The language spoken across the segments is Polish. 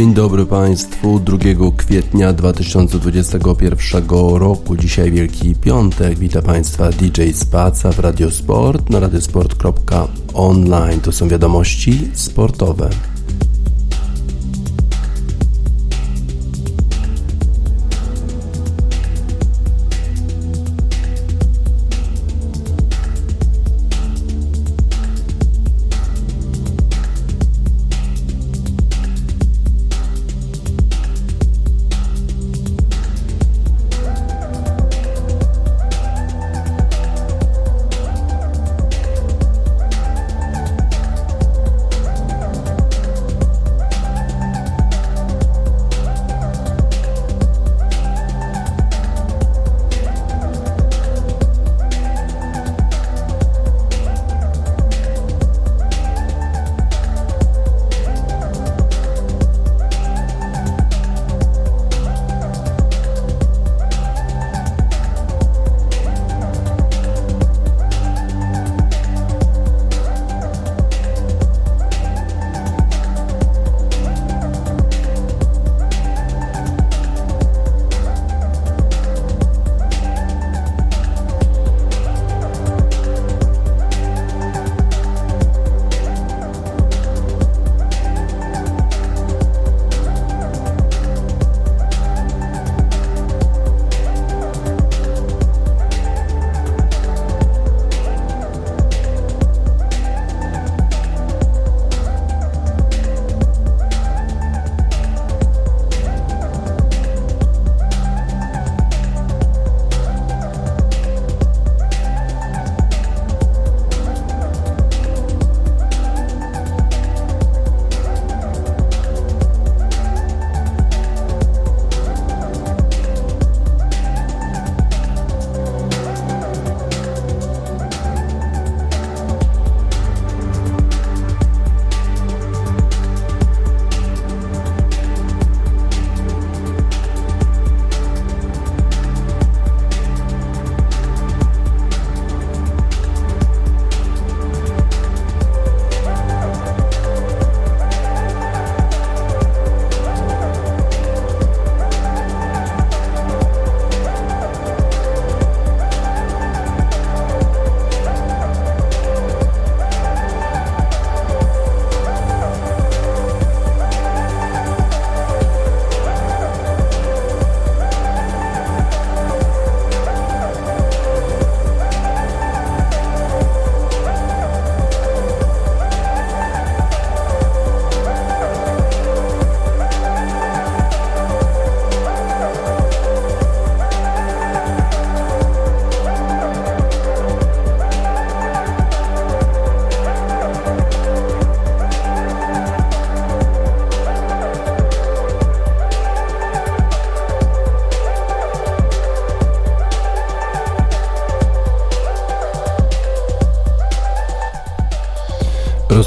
Dzień dobry Państwu. 2 kwietnia 2021 roku. Dzisiaj Wielki Piątek. Witam Państwa DJ Spaca w Radiosport na radiosport.online. To są wiadomości sportowe.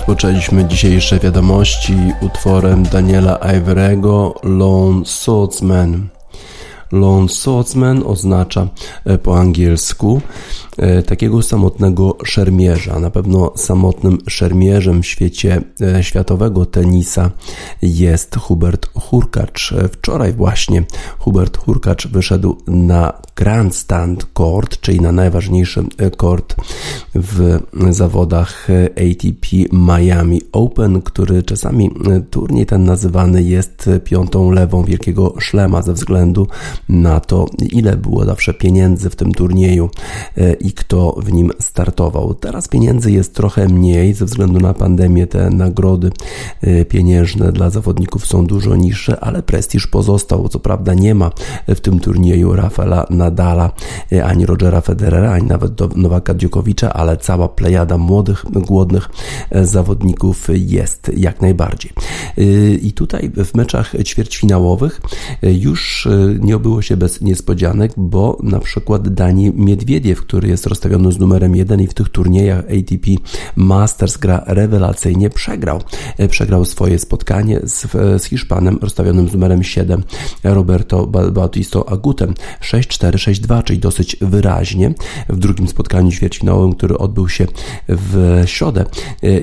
Rozpoczęliśmy dzisiejsze wiadomości utworem Daniela Iverego Lone Swordsman. Lone Swordsman oznacza e, po angielsku takiego samotnego szermierza. Na pewno samotnym szermierzem w świecie e, światowego tenisa jest Hubert Hurkacz. Wczoraj właśnie Hubert Hurkacz wyszedł na Grandstand Court, czyli na najważniejszy kort w zawodach ATP Miami Open, który czasami turniej ten nazywany jest piątą lewą wielkiego szlema ze względu na to, ile było zawsze pieniędzy w tym turnieju e, kto w nim startował. Teraz pieniędzy jest trochę mniej ze względu na pandemię. Te nagrody e, pieniężne dla zawodników są dużo niższe, ale prestiż pozostał. Co prawda nie ma w tym turnieju Rafaela Nadala, e, ani Rogera Federera, ani nawet Nowaka Dziokowicza, ale cała plejada młodych, głodnych zawodników jest jak najbardziej. I tutaj w meczach ćwierćfinałowych już nie obyło się bez niespodzianek, bo na przykład Dani Miedwiediew, który jest rozstawiony z numerem 1 i w tych turniejach ATP Masters gra rewelacyjnie, przegrał. Przegrał swoje spotkanie z, z Hiszpanem rozstawionym z numerem 7 Roberto Bautista Agutem 6-4, 6-2, czyli dosyć wyraźnie. W drugim spotkaniu ćwierćfinałowym, który odbył się w środę,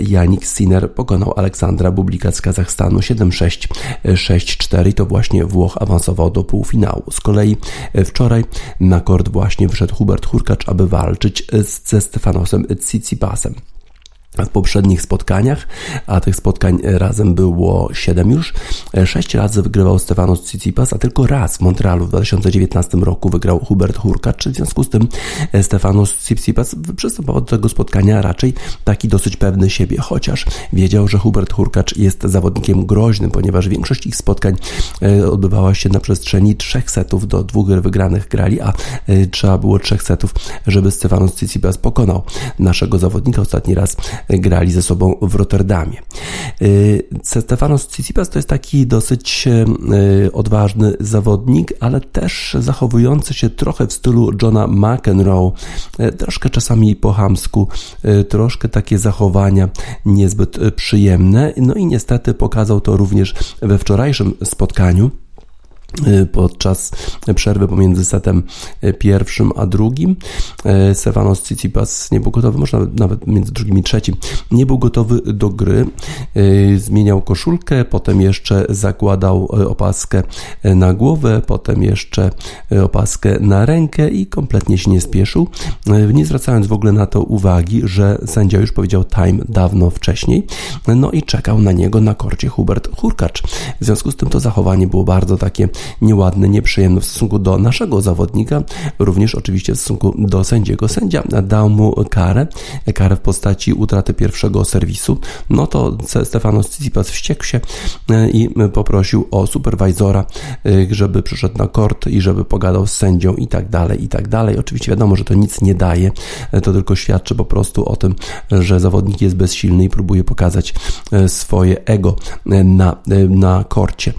Janik Sinner pokonał Aleksandra Bublika z Kazachstanu 7-6, 6-4 i to właśnie Włoch awansował do półfinału. Z kolei wczoraj na kort właśnie wszedł Hubert Hurkacz, aby walczyć ze Stefanosem Tsitsipasem w poprzednich spotkaniach, a tych spotkań razem było 7 już. 6 razy wygrywał Stefanos Tsitsipas, a tylko raz w Montrealu w 2019 roku wygrał Hubert Hurkacz. W związku z tym Stefanos Tsitsipas przystępował do tego spotkania raczej taki dosyć pewny siebie, chociaż wiedział, że Hubert Hurkacz jest zawodnikiem groźnym, ponieważ większość ich spotkań e, odbywała się na przestrzeni trzech setów do dwóch wygranych grali, a e, trzeba było trzech setów, żeby Stefanos Tsitsipas pokonał naszego zawodnika. Ostatni raz grali ze sobą w Rotterdamie. Y, Stefanos Tsitsipas to jest taki dosyć y, odważny zawodnik, ale też zachowujący się trochę w stylu Johna McEnroe, y, troszkę czasami po hamsku, troszkę takie zachowania niezbyt przyjemne. No i niestety pokazał to również we wczorajszym spotkaniu. Y, podczas przerwy pomiędzy setem pierwszym a drugim. Y, Stefanos Tsitsipas nie był gotowy, może nawet, nawet między drugim i trzecim, nie był gotowy do gry. Y, zmieniał koszulkę, potem jeszcze zakładał opaskę na głowę, potem jeszcze opaskę na rękę i kompletnie się nie spieszył, nie zwracając w ogóle na to uwagi, że sędzia już powiedział time dawno wcześniej, no i czekał na niego na korcie Hubert Hurkacz. W związku z tym to zachowanie było bardzo takie nieładny, nieprzyjemny w stosunku do naszego zawodnika, również oczywiście w stosunku do sędziego. Sędzia dał mu karę, karę w postaci utraty pierwszego serwisu. No to Stefanos Tsitsipas wściekł się e, i poprosił o superwajzora, e, żeby przyszedł na kort i żeby pogadał z sędzią i tak dalej, i tak dalej. Oczywiście wiadomo, że to nic nie daje, e, to tylko świadczy po prostu o tym, że zawodnik jest bezsilny i próbuje pokazać swoje ego na, na korcie.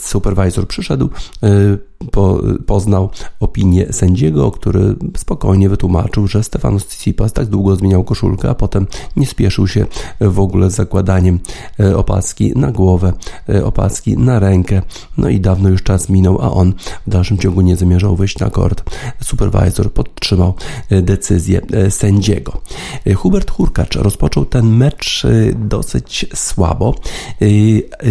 Superwajzor przyszedł y, po, poznał opinię sędziego, który spokojnie wytłumaczył, że Stefanos Tsitsipas tak długo zmieniał koszulkę, a potem nie spieszył się w ogóle z zakładaniem e, opaski na głowę, e, opaski na rękę. No i dawno już czas minął, a on w dalszym ciągu nie zamierzał wyjść na kort. Supervisor podtrzymał e, decyzję sędziego. Hubert Hurkacz rozpoczął ten mecz dosyć słabo.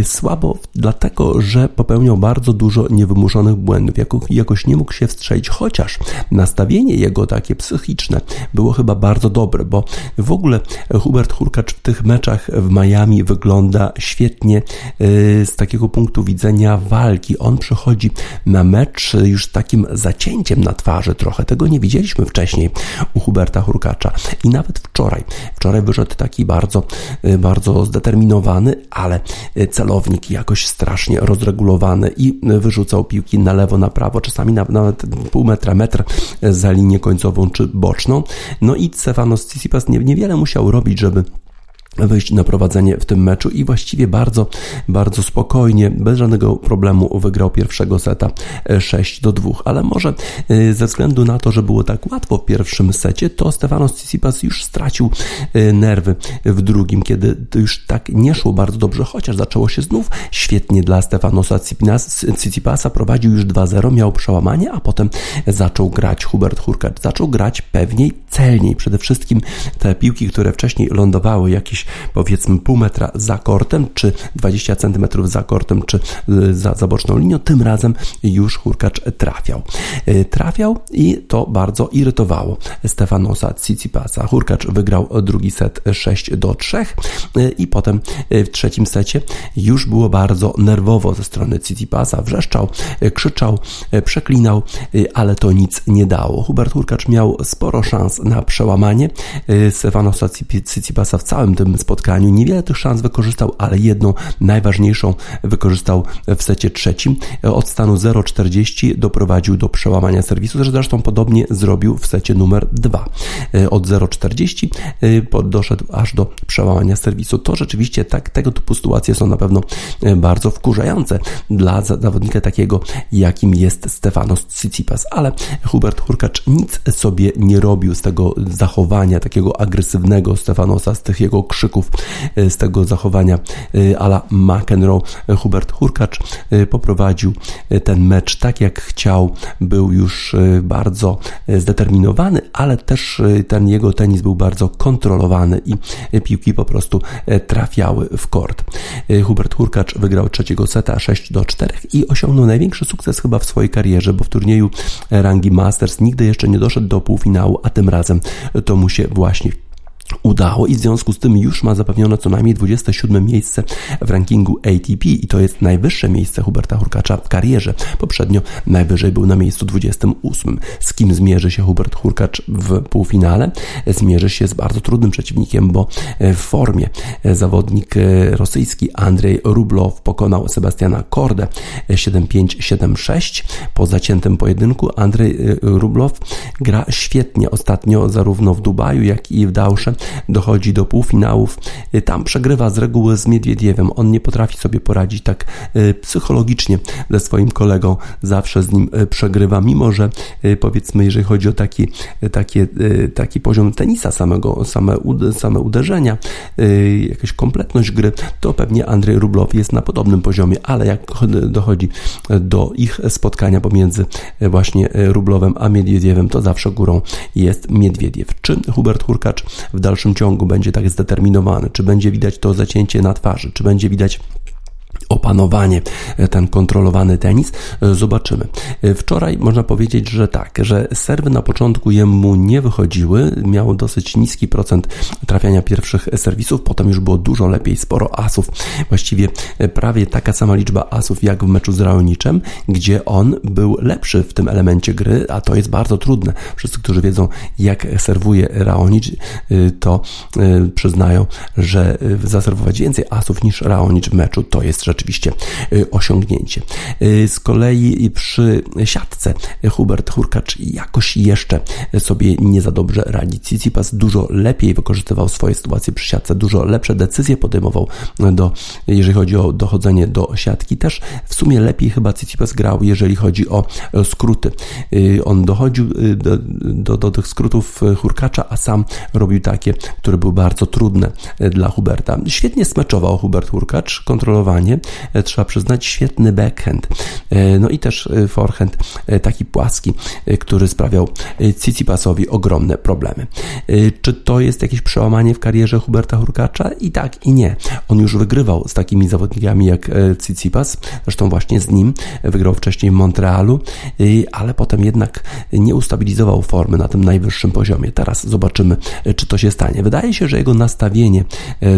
Słabo dlatego, że popełniał bardzo dużo niewymuszonych błędów błędów, jakoś nie mógł się wstrzelić, chociaż nastawienie jego takie psychiczne było chyba bardzo dobre, bo w ogóle Hubert Hurkacz w tych meczach w Miami wygląda świetnie y, z takiego punktu widzenia walki. On przychodzi na mecz już z takim zacięciem na twarzy trochę. Tego nie widzieliśmy wcześniej u Huberta Hurkacza. I nawet wczoraj, wczoraj wyszedł taki bardzo, y, bardzo zdeterminowany, ale y, celownik jakoś strasznie rozregulowany i wyrzucał piłki na lewo lewo, na prawo, czasami nawet pół metra, metr za linię końcową czy boczną. No i Stefanos Tsitsipas niewiele musiał robić, żeby wyjść na prowadzenie w tym meczu i właściwie bardzo, bardzo spokojnie, bez żadnego problemu wygrał pierwszego seta 6 do 2, ale może y, ze względu na to, że było tak łatwo w pierwszym secie, to Stefanos Tsitsipas już stracił y, nerwy w drugim, kiedy już tak nie szło bardzo dobrze, chociaż zaczęło się znów świetnie dla Stefanosa Tsitsipasa, prowadził już 2-0, miał przełamanie, a potem zaczął grać Hubert Hurkacz, zaczął grać pewniej, celniej, przede wszystkim te piłki, które wcześniej lądowały jakieś powiedzmy pół metra za kortem, czy 20 centymetrów za kortem, czy y, za, za boczną linią, tym razem już Hurkacz trafiał. Y, trafiał i to bardzo irytowało Stefanosa Tsitsipasa. Hurkacz wygrał drugi set 6 do 3 y, i potem w trzecim secie już było bardzo nerwowo ze strony Tsitsipasa. Wrzeszczał, krzyczał, przeklinał, ale to nic nie dało. Hubert Hurkacz miał sporo szans na przełamanie Stefanosa Tsitsipasa w całym tym spotkaniu. Niewiele tych szans wykorzystał, ale jedną najważniejszą wykorzystał w secie trzecim. Od stanu 0,40 doprowadził do przełamania serwisu, zresztą podobnie zrobił w secie numer 2. Od 0,40 doszedł aż do przełamania serwisu. To rzeczywiście tak, tego typu sytuacje są na pewno bardzo wkurzające dla zawodnika takiego, jakim jest Stefanos Tsitsipas, ale Hubert Hurkacz nic sobie nie robił z tego zachowania takiego agresywnego Stefanosa, z tych jego krzyków, z tego zachowania ala McEnroe. Hubert Hurkacz poprowadził ten mecz tak jak chciał, był już bardzo zdeterminowany, ale też ten jego tenis był bardzo kontrolowany i piłki po prostu trafiały w kort. Hubert Hurkacz wygrał trzeciego seta 6 do 4 i osiągnął największy sukces chyba w swojej karierze, bo w turnieju rangi Masters nigdy jeszcze nie doszedł do półfinału, a tym razem to mu się właśnie udało i w związku z tym już ma zapewnione co najmniej 27 miejsce w rankingu ATP i to jest najwyższe miejsce Huberta Hurkacza w karierze. Poprzednio najwyżej był na miejscu 28. Z kim zmierzy się Hubert Hurkacz w półfinale? Zmierzy się z bardzo trudnym przeciwnikiem, bo w formie zawodnik rosyjski Andrzej Rublow pokonał Sebastiana Kordę 7-5-7-6. Po zaciętym pojedynku Andrzej Rublow gra świetnie ostatnio zarówno w Dubaju, jak i w Dausze dochodzi do półfinałów. Y, tam przegrywa z reguły z Miedwiediewem. On nie potrafi sobie poradzić tak y, psychologicznie ze swoim kolegą. Zawsze z nim y, przegrywa, mimo że powiedzmy, jeżeli chodzi o taki, taki, taki poziom tenisa samego, same, same uderzenia, jakaś kompletność gry, to pewnie Andrzej Rublow jest na podobnym poziomie, ale jak dochodzi do ich spotkania pomiędzy właśnie Rublowem a Miedwiediewem, to zawsze górą jest Miedwiediew. Czy Hubert Hurkacz w dalszym ciągu będzie tak zdeterminowany, czy będzie widać to zacięcie na twarzy, czy będzie widać opanowanie, e, ten kontrolowany tenis. E, zobaczymy. E, wczoraj można powiedzieć, że tak, że serwy na początku jemu nie wychodziły, miał dosyć niski procent trafiania pierwszych serwisów, potem już było dużo lepiej, sporo asów, właściwie prawie taka sama liczba asów jak w meczu z Raoniczem, gdzie on był lepszy w tym elemencie gry, a to jest bardzo trudne. Wszyscy, którzy wiedzą jak serwuje Raonicz, to przyznają, że zaserwować więcej asów niż Raonicz w meczu to jest rzeczywiście y, osiągnięcie. Y, z kolei przy siatce Hubert Hurkacz jakoś jeszcze sobie nie za dobrze radzi. Tsitsipas dużo lepiej wykorzystywał swoje sytuacje przy siatce, dużo lepsze decyzje podejmował, do, jeżeli chodzi o dochodzenie do siatki. Też w sumie lepiej chyba Tsitsipas grał, jeżeli chodzi o skróty. Y, on dochodził do, do, do tych skrótów Hurkacza, a sam robił takie, które były bardzo trudne dla Huberta. Świetnie smeczował Hubert Hurkacz, kontrolowanie, E, trzeba przyznać, świetny backhand. E, no i też e, forehand taki płaski, który sprawiał Tsitsipasowi ogromne problemy. Czy to jest jakieś przełamanie w karierze Huberta Hurkacza? I tak, i nie. On już wygrywał z takimi zawodnikami jak Tsitsipas, zresztą właśnie z nim wygrał wcześniej w Montrealu, ale potem jednak nie ustabilizował formy na tym najwyższym poziomie. Teraz zobaczymy, czy to się stanie. Wydaje się, że jego nastawienie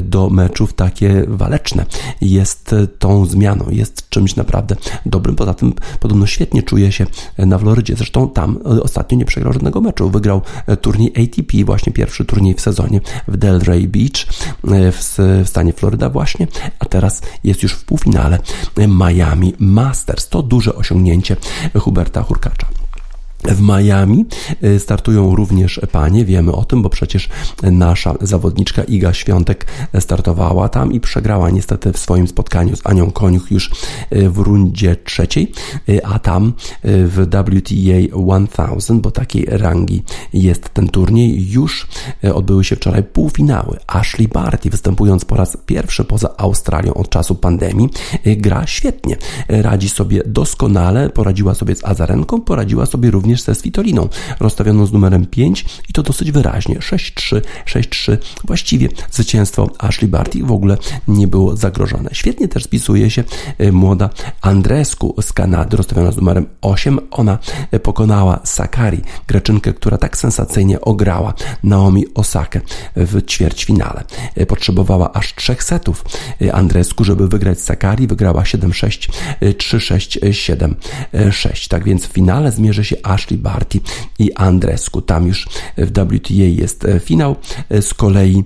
do meczów takie waleczne jest tą zmianą. Jest czymś naprawdę dobrym. Poza tym podobno świetnie czuje się na Florydzie. Zresztą tam ostatnio nie przegrał żadnego meczu. Wygrał e, turniej ATP, właśnie pierwszy turniej w sezonie w Delray Beach e, w, stanie Floryda właśnie, a teraz jest już w półfinale Miami Masters. To duże osiągnięcie Huberta Hurkacza. W Miami y, startują również panie, wiemy o tym, bo przecież nasza zawodniczka Iga Świątek startowała tam i przegrała niestety w swoim spotkaniu z Anią Koniuch już y, w rundzie trzeciej, y, a tam w WTA 1000, bo takiej rangi jest ten turniej, już odbyły się wczoraj półfinały. Ashley Barty występując po raz pierwszy poza Australią od czasu pandemii, gra świetnie, radzi sobie doskonale, poradziła sobie z Azarenką, poradziła sobie również również ze Svitoliną, rozstawioną z numerem 5 i to dosyć wyraźnie 6-3, 6-3. Właściwie zwycięstwo Ashley Barty w ogóle nie było zagrożone. Świetnie też spisuje się e, młoda Andresku z Kanady, rozstawiona z numerem 8. Ona e, pokonała Sakari, greczynkę, która tak sensacyjnie ograła Naomi Osakę w ćwierćfinale. E, potrzebowała aż trzech setów Andresku, żeby wygrać Sakari. Wygrała 7-6, 3-6, 7-6. Tak więc w finale zmierzy się aż Ashley Barty i Andrescu. Tam już w WTA jest finał. Z kolei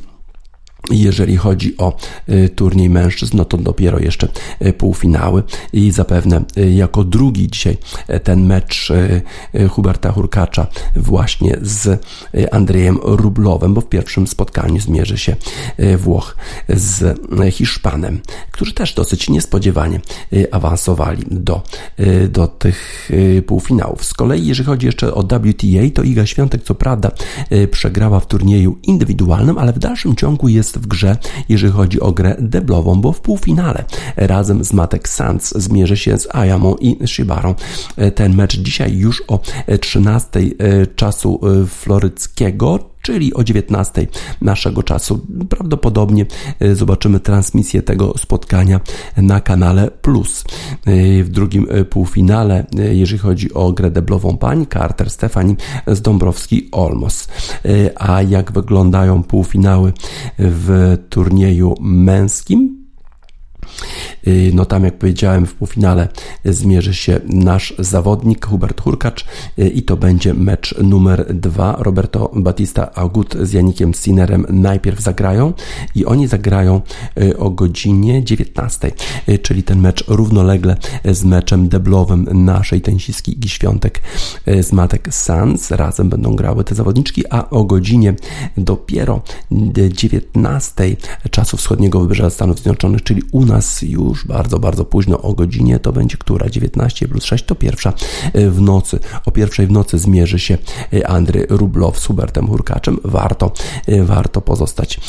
jeżeli chodzi o y, turniej mężczyzn, no to dopiero jeszcze y, półfinały i zapewne y, jako drugi dzisiaj ten mecz Huberta Hurkacza właśnie z Andrzejem Rublowem, bo w pierwszym spotkaniu zmierzy się Włoch z Hiszpanem, którzy też dosyć niespodziewanie awansowali do, do tych półfinałów. Z kolei jeżeli chodzi jeszcze o WTA, to Iga Świątek co prawda przegrała w turnieju indywidualnym, ale w dalszym ciągu jest w grze, jeżeli chodzi o grę deblową, bo w półfinale razem z Matek Sands zmierzy się z Ayamą i Shibarą. Ten mecz dzisiaj już o 13 e, czasu e, floryckiego, czyli o 19 naszego czasu. Prawdopodobnie e, zobaczymy transmisję tego spotkania na kanale Plus. W drugim półfinale, jeżeli chodzi o grę deblową pań, Carter Stefani z Dąbrowski Olmos. A jak wyglądają półfinały w turnieju męskim? Y, no tam, jak powiedziałem, w półfinale zmierzy się nasz zawodnik Hubert Hurkacz y, i to będzie mecz numer dwa. Roberto Batista Agut z Janikiem Sinerem najpierw zagrają i oni zagrają y, o godzinie 19, czyli ten mecz równolegle z meczem deblowym naszej tenisistki Igi Świątek z Matek Sans. Razem będą grały te zawodniczki, a o godzinie dopiero 19 czasu wschodniego wybrzeża Stanów Zjednoczonych, czyli u nas już już bardzo, bardzo późno o godzinie, to będzie która? 19 plus 6 to pierwsza e, w nocy. O pierwszej w nocy zmierzy się e, Andry Rublow z Hubertem Hurkaczem. Warto, e, warto pozostać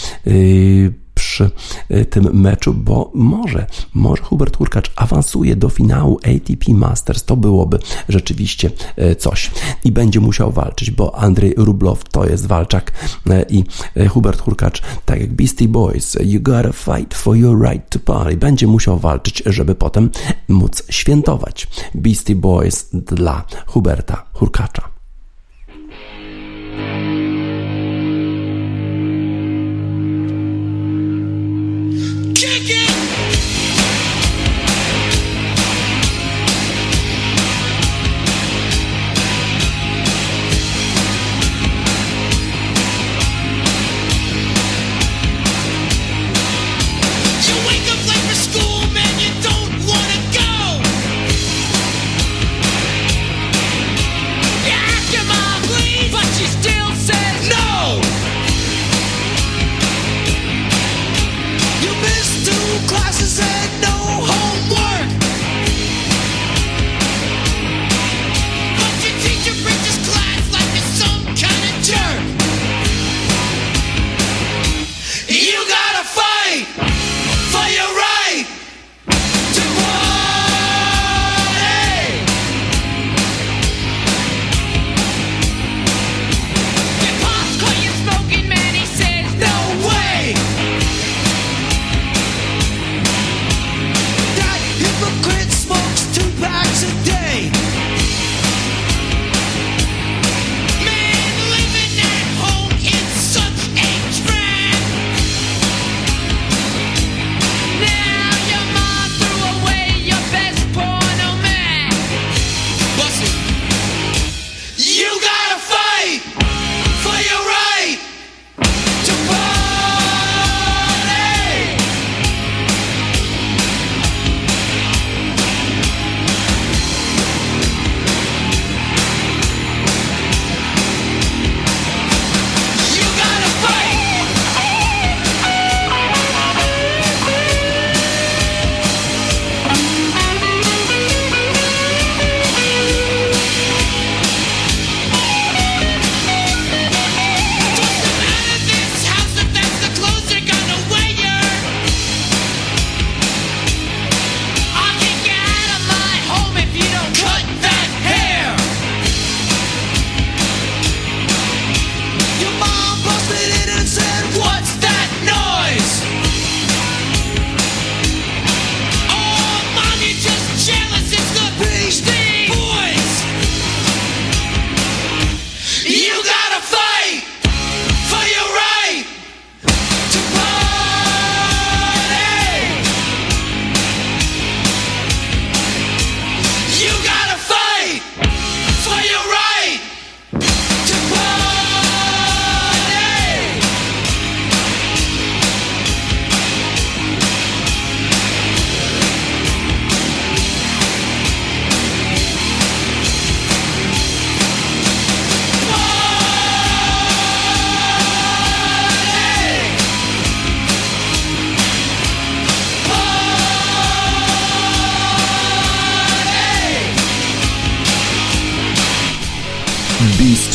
przy y, tym meczu, bo może, może Hubert Hurkacz awansuje do finału ATP Masters. To byłoby rzeczywiście y, coś. I będzie musiał walczyć, bo Andrzej Rublow to jest walczak y, i Hubert Hurkacz, tak jak Beastie Boys, you gotta fight for your right to party. Będzie musiał walczyć, żeby potem móc świętować. Beastie Boys dla Huberta Hurkacza.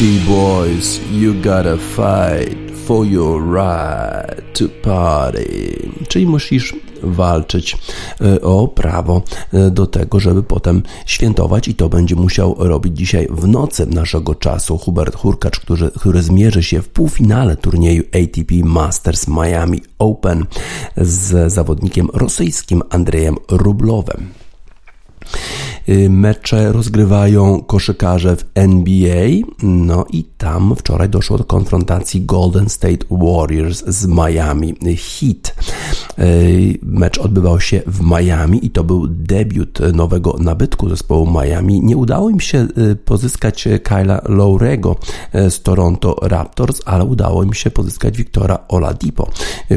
T-Boys, you gotta fight for your right to party. Czyli musisz walczyć e, o prawo e, do tego, żeby potem świętować i to będzie musiał robić dzisiaj w nocy naszego czasu Hubert Hurkacz, który, który zmierzy się w półfinale turnieju ATP Masters Miami Open z zawodnikiem rosyjskim Andrzejem Rublowem. Y, mecze rozgrywają koszykarze w NBA, no i tam wczoraj doszło do konfrontacji Golden State Warriors z Miami Heat. Y, mecz odbywał się w Miami i to był debiut nowego nabytku zespołu Miami. Nie udało im się y, pozyskać Kyla Lowrego z Toronto Raptors, ale udało im się pozyskać Wiktora Oladipo,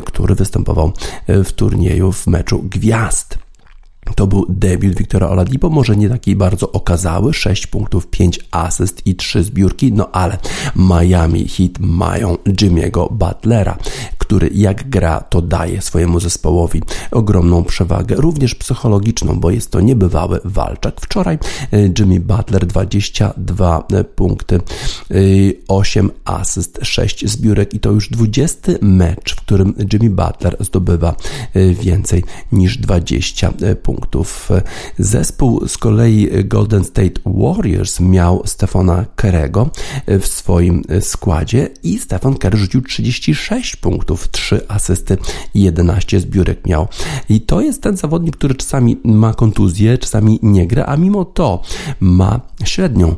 który występował w turnieju w meczu gwiazd. To był debiut Wiktora Oladipo, może nie taki bardzo okazały, 6 punktów, 5 asyst i 3 zbiórki, no ale Miami Heat mają Jimmy'ego Butlera, który jak gra, to daje swojemu zespołowi ogromną przewagę, również psychologiczną, bo jest to niebywały walczak. Wczoraj e, Jimmy Butler 22 e, punkty, 8 e, asyst, 6 zbiórek i to już 20 mecz, w którym Jimmy Butler zdobywa więcej niż 20 punktów. Zespół z kolei Golden State Warriors miał Stefana Kerego w swoim składzie i Stefan Kerr rzucił 36 punktów punktów, 3 asysty i 11 zbiórek miał. I to jest ten zawodnik, który czasami ma kontuzję, czasami nie gra, a mimo to ma średnią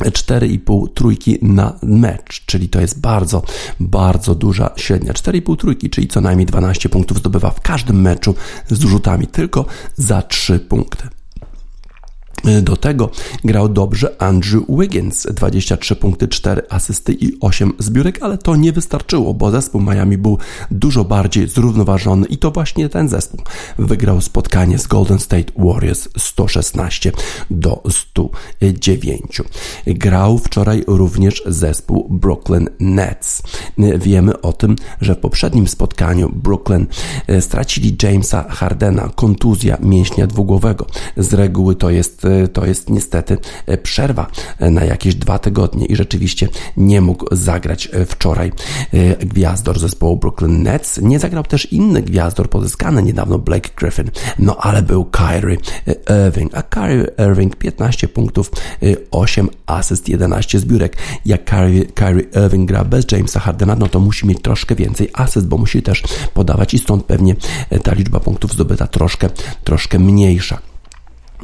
4,5 trójki na mecz, czyli to jest bardzo, bardzo duża średnia. 4,5 trójki, czyli co najmniej 12 punktów zdobywa w każdym meczu z rzutami tylko za 3 punkty. Do tego grał dobrze Andrew Wiggins, 23 punkty, 4 asysty i 8 zbiórek, ale to nie wystarczyło, bo zespół Miami był dużo bardziej zrównoważony i to właśnie ten zespół wygrał spotkanie z Golden State Warriors 116 do 109. Grał wczoraj również zespół Brooklyn Nets. Wiemy o tym, że w poprzednim spotkaniu Brooklyn e, stracili Jamesa Hardena, kontuzja mięśnia dwugłowego. Z reguły to jest E, to jest niestety e, przerwa e, na jakieś dwa tygodnie i rzeczywiście nie mógł zagrać wczoraj gwiazdor zespołu Brooklyn Nets. Nie zagrał też inny gwiazdor pozyskany niedawno Blake Griffin, no ale był Kyrie Irving, a Kyrie Irving 15 punktów, 8 asyst, 11 zbiórek. Jak Kyrie, Kyrie Irving gra bez Jamesa Hardena, no to musi mieć troszkę więcej asyst, bo musi też podawać i stąd pewnie ta liczba punktów zdobyta troszkę, troszkę mniejsza.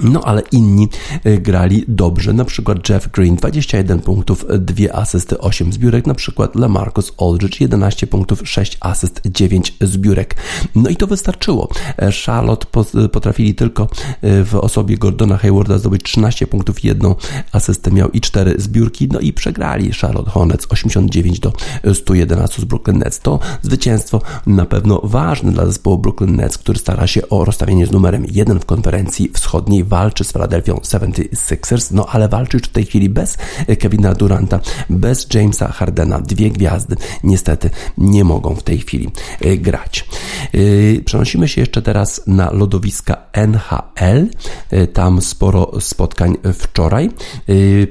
No ale inni y, grali dobrze, na przykład Jeff Green 21 punktów, 2 asysty, 8 zbiórek, na przykład LaMarcus Aldridge 11 punktów, 6 asyst, 9 zbiórek. No i to wystarczyło. E, Charlotte potrafili tylko e, w osobie Gordona Haywarda zdobyć 13 punktów, 1 asystę miał i 4 zbiórki, no i przegrali Charlotte Hornets 89 do 111 z Brooklyn Nets. To zwycięstwo na pewno ważne dla zespołu Brooklyn Nets, który stara się o rozstawienie z numerem 1 w konferencji wschodniej walczy z Philadelphia 76ers, no ale walczy już w tej chwili bez Kevina Duranta, bez Jamesa Hardena. Dwie gwiazdy niestety nie mogą w tej chwili e, grać. E, przenosimy się jeszcze teraz na lodowiska NHL. E, tam sporo spotkań wczoraj.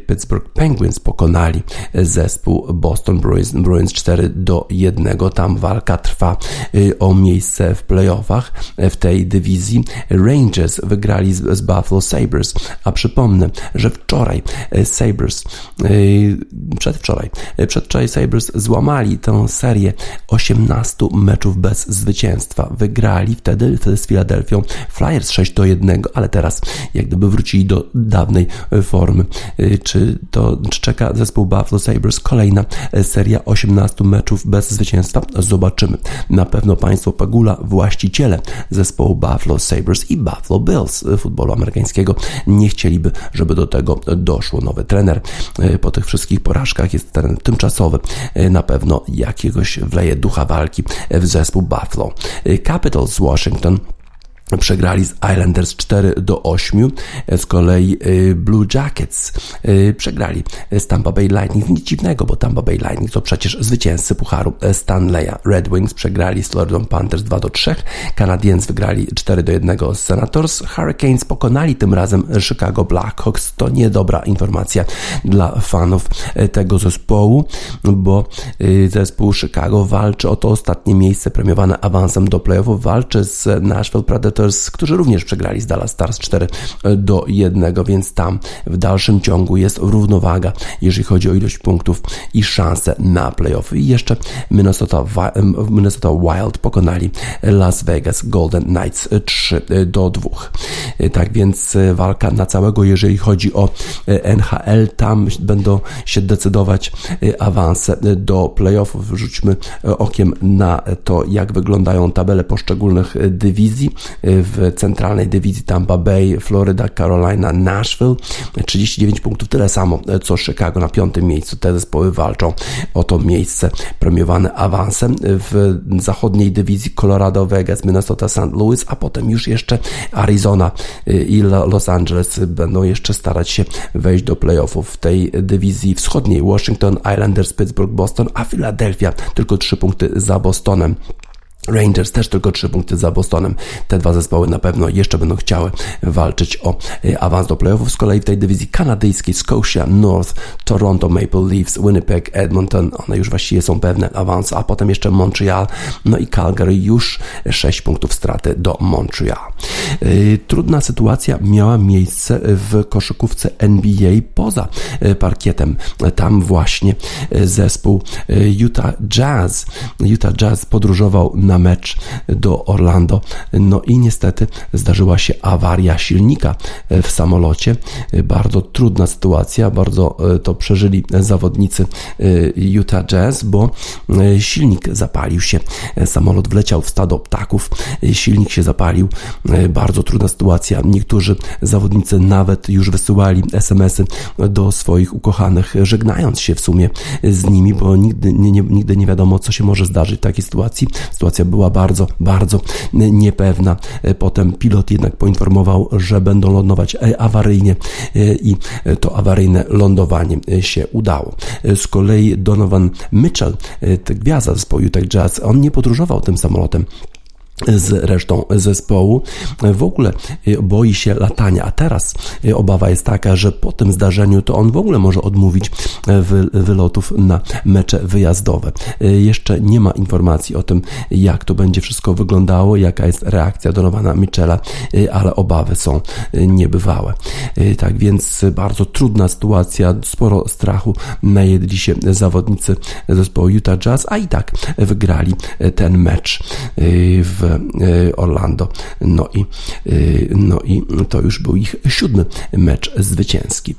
Pittsburgh Penguins pokonali zespół Boston Bruins, Bruins 4 do 1. Tam walka trwa o miejsce w playoffach w tej dywizji. Rangers wygrali z, z Buffalo Buffalo Sabres. A przypomnę, że wczoraj e, Sabres, e, przedwczoraj, e, przedwczoraj Sabres złamali tę serię 18 meczów bez zwycięstwa. Wygrali wtedy, wtedy z Filadelfią Flyers 6 do 1, ale teraz jak gdyby wrócili do dawnej formy. Czy to czy czeka zespół Buffalo Sabres kolejna seria 18 meczów bez zwycięstwa? Zobaczymy. Na pewno Państwo Pagula, właściciele zespołu Buffalo Sabres i Buffalo Bills futbolu amerykańskiego nie chcieliby, żeby do tego doszło. Nowy trener e, po tych wszystkich porażkach jest trener tymczasowy. E, na pewno jakiegoś wleje ducha walki w zespół Buffalo. E, Capitals Washington przegrali z Islanders 4 do 8. Z kolei y, Blue Jackets y, przegrali z Tampa Bay Lightning. Nic dziwnego, bo Tampa Bay Lightning to przecież zwycięzcy Pucharu Stanleya. Red Wings przegrali z Florida Panthers 2 do 3. Canadiens wygrali 4 do 1 z Senators. Hurricanes pokonali tym razem Chicago Blackhawks. To niedobra informacja dla fanów tego zespołu, bo zespół Chicago walczy o to ostatnie miejsce premiowane awansem do playoffów. Walczy z Nashville Predators Którzy również przegrali z Dallas Stars 4 do 1, więc tam w dalszym ciągu jest równowaga, jeżeli chodzi o ilość punktów i szanse na playoffy. I jeszcze Minnesota, Minnesota Wild pokonali Las Vegas Golden Knights 3 do 2. Tak więc walka na całego, jeżeli chodzi o NHL, tam będą się decydować awanse do playoffów. Rzućmy okiem na to, jak wyglądają tabele poszczególnych dywizji w centralnej dywizji Tampa Bay, Florida, Carolina, Nashville. 39 punktów, tyle samo co Chicago na piątym miejscu. Te zespoły walczą o to miejsce premiowane awansem. W zachodniej dywizji Colorado, Vegas, Minnesota, St. Louis, a potem już jeszcze Arizona i Los Angeles będą jeszcze starać się wejść do playoffów w tej dywizji wschodniej. Washington, Islanders, Pittsburgh, Boston, a Philadelphia tylko 3 punkty za Bostonem. Rangers też tylko 3 punkty za Bostonem. Te dwa zespoły na pewno jeszcze będą chciały walczyć o e, awans do playoffów. Z kolei w tej dywizji kanadyjskiej Scotia North, Toronto Maple Leafs, Winnipeg, Edmonton, one już właściwie są pewne awansu, a potem jeszcze Montreal, no i Calgary już 6 punktów straty do Montreal. E, trudna sytuacja miała miejsce w koszykówce NBA poza e, parkietem. Tam właśnie zespół Utah Jazz. Utah Jazz podróżował na na mecz do Orlando. No i niestety zdarzyła się awaria silnika w samolocie. Bardzo trudna sytuacja, bardzo e, to przeżyli zawodnicy e, Utah Jazz, bo e, silnik zapalił się. Samolot wleciał w stado ptaków, silnik się zapalił. Bardzo trudna sytuacja. Niektórzy zawodnicy nawet już wysyłali SMS-y do swoich ukochanych, żegnając się w sumie z nimi, bo nigdy nie, nie, nigdy nie wiadomo, co się może zdarzyć w takiej sytuacji. Sytuacja sytuacja była bardzo, bardzo niepewna. Potem pilot jednak poinformował, że będą lądować awaryjnie i to awaryjne lądowanie się udało. Z kolei Donovan Mitchell, gwiazda zespołu Utah Jazz, on nie podróżował tym samolotem z resztą zespołu. W ogóle y, boi się latania, a teraz y, obawa jest taka, że po tym zdarzeniu to on w ogóle może odmówić y, wylotów na mecze wyjazdowe. Jeszcze nie ma informacji o tym, jak to będzie wszystko wyglądało, jaka jest reakcja Donowana Michela, ale obawy są niebywałe. Tak więc bardzo trudna sytuacja, sporo strachu najedli się zawodnicy zespołu Utah Jazz, a i tak wygrali ten mecz w Orlando. No i, e, no i to już był ich siódmy mecz zwycięski.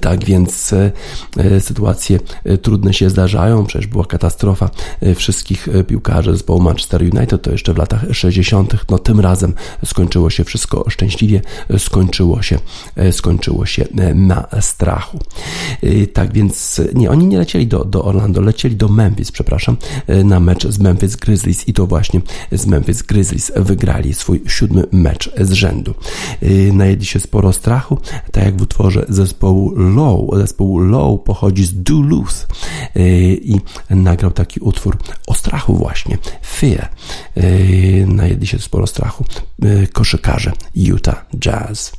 Tak więc e, e, sytuacje e, trudne się zdarzają. Przecież była katastrofa wszystkich piłkarzy zespołu Manchester United, to jeszcze w latach 60. No tym razem skończyło się wszystko szczęśliwie, skończyło się, skończyło się na strachu. Tak więc nie, oni nie lecieli do, do Orlando, lecieli do Memphis, przepraszam, na mecz z Memphis Grizzlies i to właśnie z Memphis Grizzlies wygrali swój siódmy mecz z rzędu. Najedli się sporo strachu, tak jak w utworze zespołu Low, zespół Low pochodzi z Duluth y, i nagrał taki utwór o strachu właśnie, Fear. Y, najedli się sporo strachu y, koszykarze Utah Jazz.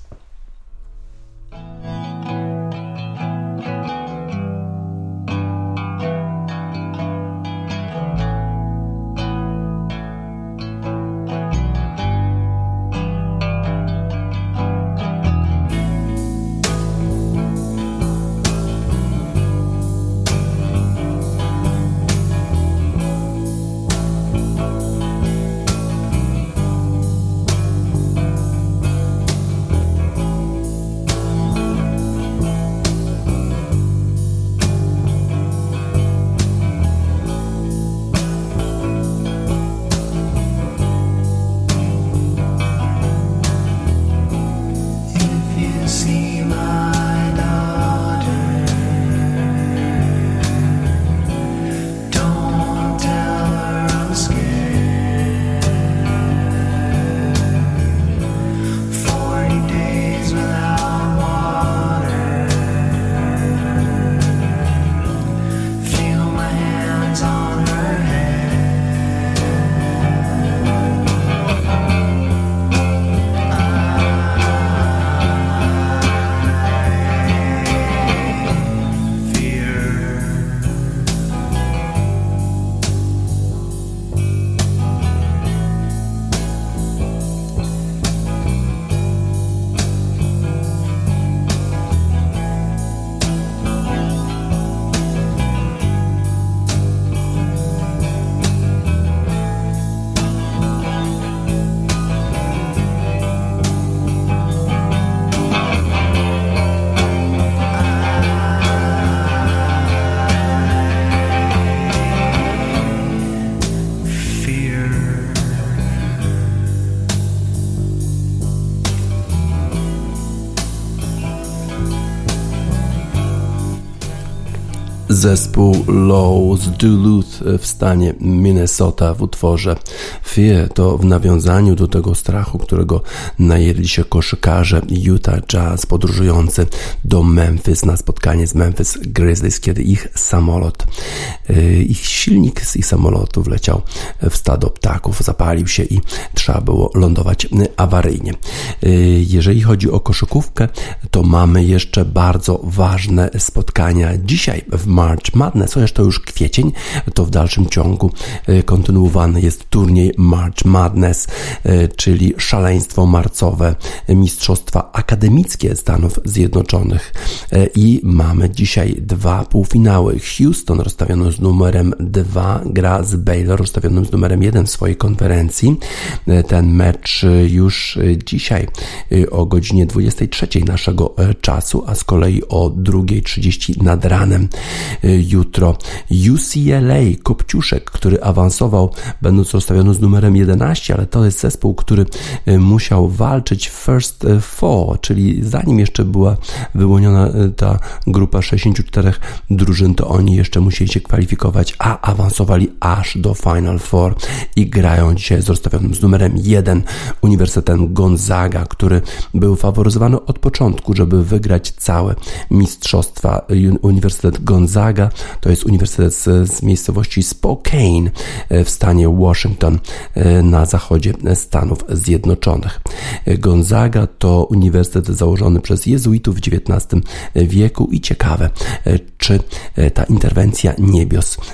Zespół Low z Duluth w stanie Minnesota w utworze Fear. To w nawiązaniu do tego strachu, którego najęli się koszykarze Utah Jazz podróżujący do Memphis na spotkanie z Memphis Grizzlies, kiedy ich samolot, ich silnik z ich samolotu wleciał w stado ptaków, zapalił się i trzeba było lądować awaryjnie. Y, jeżeli chodzi o koszykówkę, to mamy jeszcze bardzo ważne spotkania dzisiaj w March Madness, chociaż to już kwiecień, to w dalszym ciągu e, kontynuowany jest turniej March Madness, e, czyli szaleństwo marcowe, mistrzostwa akademickie Stanów Zjednoczonych. E, I mamy dzisiaj dwa półfinały. Houston rozstawiono z numerem 2 gra z Baylor rozstawionym z numerem 1 w swojej konferencji. Ten mecz już dzisiaj o godzinie 23 naszego czasu, a z kolei o 2.30 nad ranem jutro. UCLA, Kopciuszek, który awansował, będąc rozstawiony z numerem 11, ale to jest zespół, który musiał walczyć first four, czyli zanim jeszcze była wyłoniona ta grupa 64 drużyn, to oni jeszcze musieli się kwalifikować, a awansowali aż do Final Four i grają dzisiaj z rozstawionym z numerem 1 Uniwersytetem Gonzaga, który był faworyzowany od początku, żeby wygrać całe mistrzostwa. Uniwersytet Gonzaga to jest uniwersytet z, z miejscowości Spokane e, w stanie Washington e, na zachodzie Stanów Zjednoczonych. E, Gonzaga to uniwersytet założony przez jezuitów w XIX wieku i ciekawe, czy ta interwencja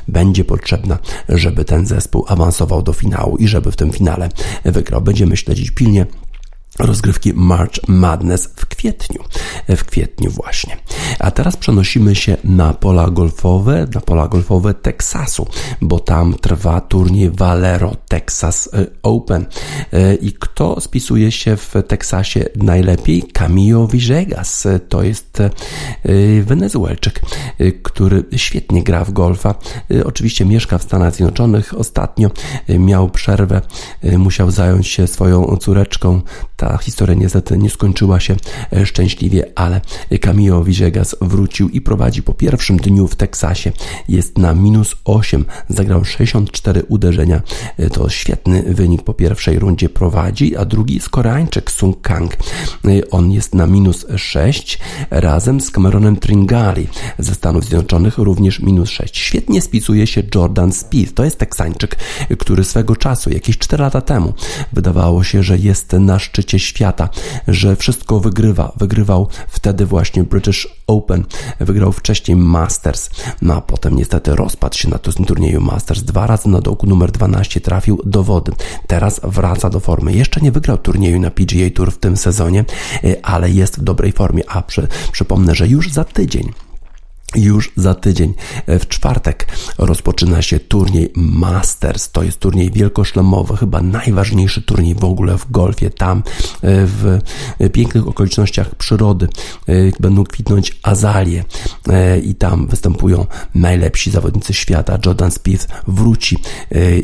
będzie potrzebna, żeby ten zespół awansował do finału i żeby w tym finale wygrał. Będziemy śledzić pilnie rozgrywki March Madness w kwietniu. W kwietniu właśnie. A teraz przenosimy się na pola golfowe, na pola golfowe Teksasu, bo tam trwa turniej Valero Texas e, Open. E, I kto spisuje się w Teksasie najlepiej? Camillo Villegas. To jest e, Wenezuelczyk, który świetnie gra w golfa. Oczywiście mieszka w Stanach Zjednoczonych. Ostatnio miał przerwę, musiał zająć się swoją córeczką ta historia niestety nie skończyła się szczęśliwie, ale Camillo Villegas wrócił i prowadzi po pierwszym dniu w Teksasie. Jest na minus 8, zagrał 64 uderzenia. E, to świetny wynik po pierwszej rundzie prowadzi, a drugi jest Koreańczyk Sung Kang. E, on jest na minus 6 razem z Cameronem Tringali ze Stanów Zjednoczonych również minus 6. Świetnie spisuje się Jordan Spieth. To jest Teksańczyk, który swego czasu, jakieś 4 lata temu, wydawało się, że jest na szczycie świata, że wszystko wygrywa. Wygrywał wtedy właśnie British Open, wygrał wcześniej Masters, no a potem niestety rozpadł się na turnieju Masters. Dwa razy na dołku numer 12 trafił do wody. Teraz wraca do formy. Jeszcze nie wygrał turnieju na PGA Tour w tym sezonie, e, ale jest w dobrej formie. A przy, przypomnę, że już za tydzień już za tydzień, e, w czwartek, rozpoczyna się turniej Masters. To jest turniej wielkoszlemowy, chyba najważniejszy turniej w ogóle w golfie. Tam e, w pięknych okolicznościach przyrody e, będą kwitnąć azalie i tam występują najlepsi zawodnicy świata. Jordan Spieth wróci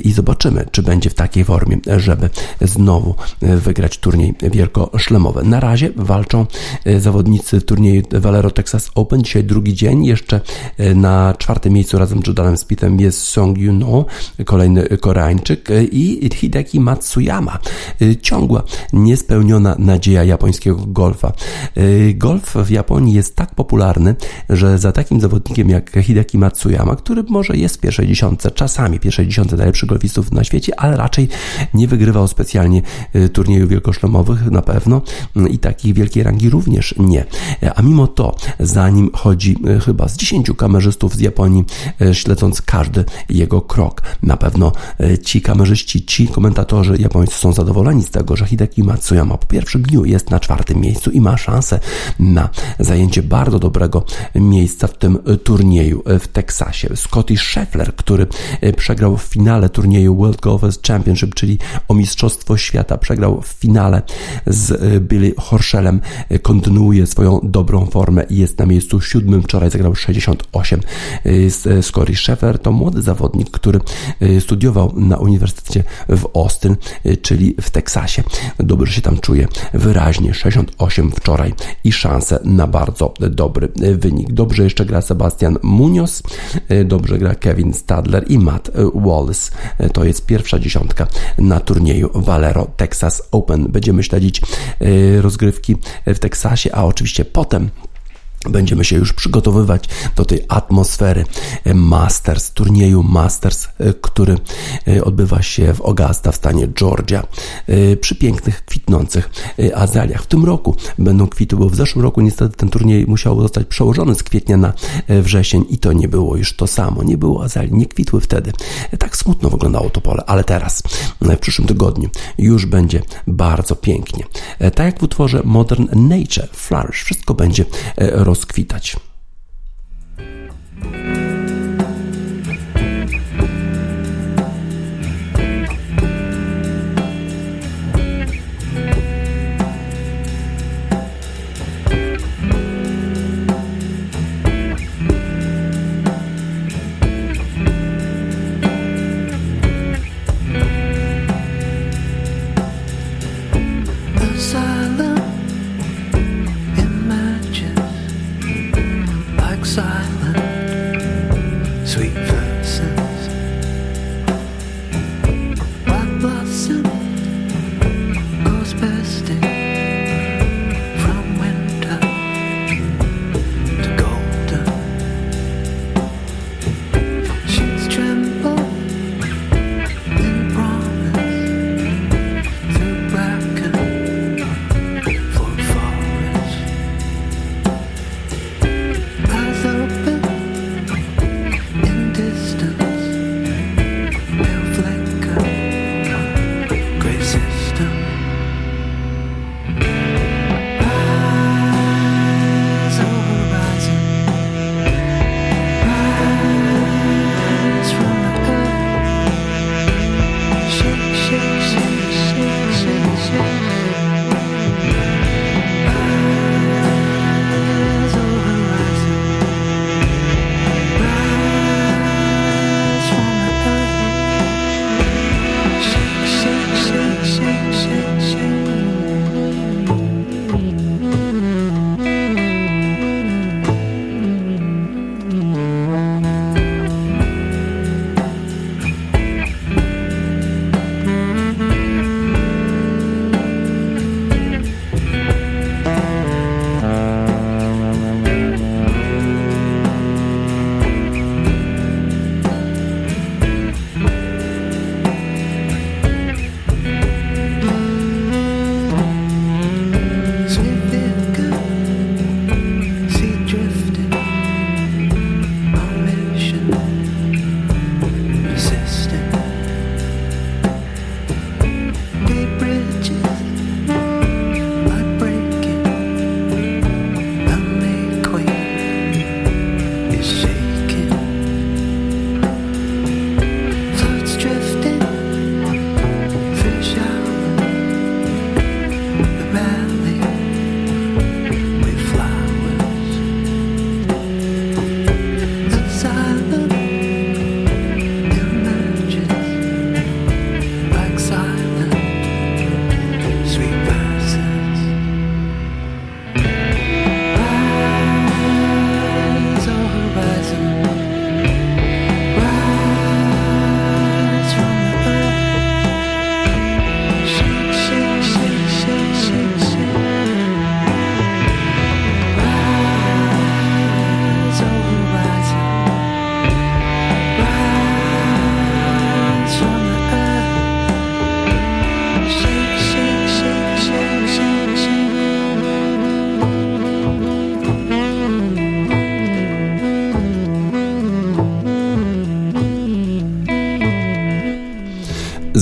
i zobaczymy, czy będzie w takiej formie, żeby znowu wygrać turniej wielkoszlemowy. Na razie walczą zawodnicy turnieju Valero Texas Open. Dzisiaj drugi dzień jeszcze e, na czwartym miejscu razem z Jordanem Spithem jest Song Yuno, kolejny Koreańczyk e, i Hideki Matsuyama. E, ciągła, niespełniona nadzieja japońskiego golfa. Golf w Japonii jest tak popularny, że za takim zawodnikiem jak Hideki Matsuyama, który może jest w pierwszej dziesiątce, czasami pierwszej dziesiątce najlepszych golfistów na świecie, ale raczej nie wygrywał specjalnie turniejów wielkoszlemowych na pewno i takich wielkiej rangi również nie. A mimo to, zanim chodzi chyba z 10 kamerzystów z Japonii, e, śledząc każdy jego krok. Na pewno e, ci kamerzyści, ci komentatorzy japońscy są zadowoleni z tego, że Hideki Matsuyama po pierwszym dniu jest na czwartym miejscu i ma szansę na zajęcie bardzo dobrego miejsca w tym e, turnieju w Teksasie. Scotty Scheffler, który przegrał w finale turnieju World Golfers Championship, czyli o Mistrzostwo Świata, przegrał w finale z Billy Horschelem, kontynuuje swoją dobrą formę i jest na miejscu siódmym. Wczoraj zagrał 68. Scotty Sheffer to młody zawodnik, który studiował na Uniwersytecie w Austin, czyli w Teksasie. Dobrze się tam czuje, wyraźnie 68 wczoraj i szanse na bardzo dobry wynik. Dobrze jeszcze gra Sebastian Munoz, dobrze gra Kevin Stadler i Matt Wallace. To jest pierwsza dziesiątka na turnieju Valero Texas Open. Będziemy śledzić rozgrywki w Teksasie, a oczywiście potem Będziemy się już przygotowywać do tej atmosfery Masters, turnieju Masters, e, który e, odbywa się w Augusta w stanie Georgia e, przy pięknych, kwitnących azaliach. W tym roku będą kwity, bo w zeszłym roku niestety ten turniej musiał zostać przełożony z kwietnia na wrzesień i to nie było już to samo. Nie było azalii, nie kwitły wtedy. Tak smutno wyglądało to pole, ale teraz, w przyszłym tygodniu już będzie bardzo pięknie. Tak jak w utworze Modern Nature, Flourish, wszystko będzie rozkwitać.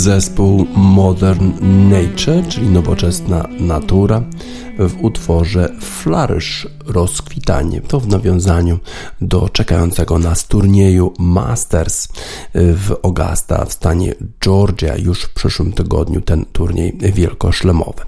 Zespół Modern Nature, czyli nowoczesna natura, w utworze Flourish rozkwitanie. To w nawiązaniu do czekającego nas turnieju Masters w Augusta w stanie Georgia już w przyszłym tygodniu ten turniej wielkoszlemowy.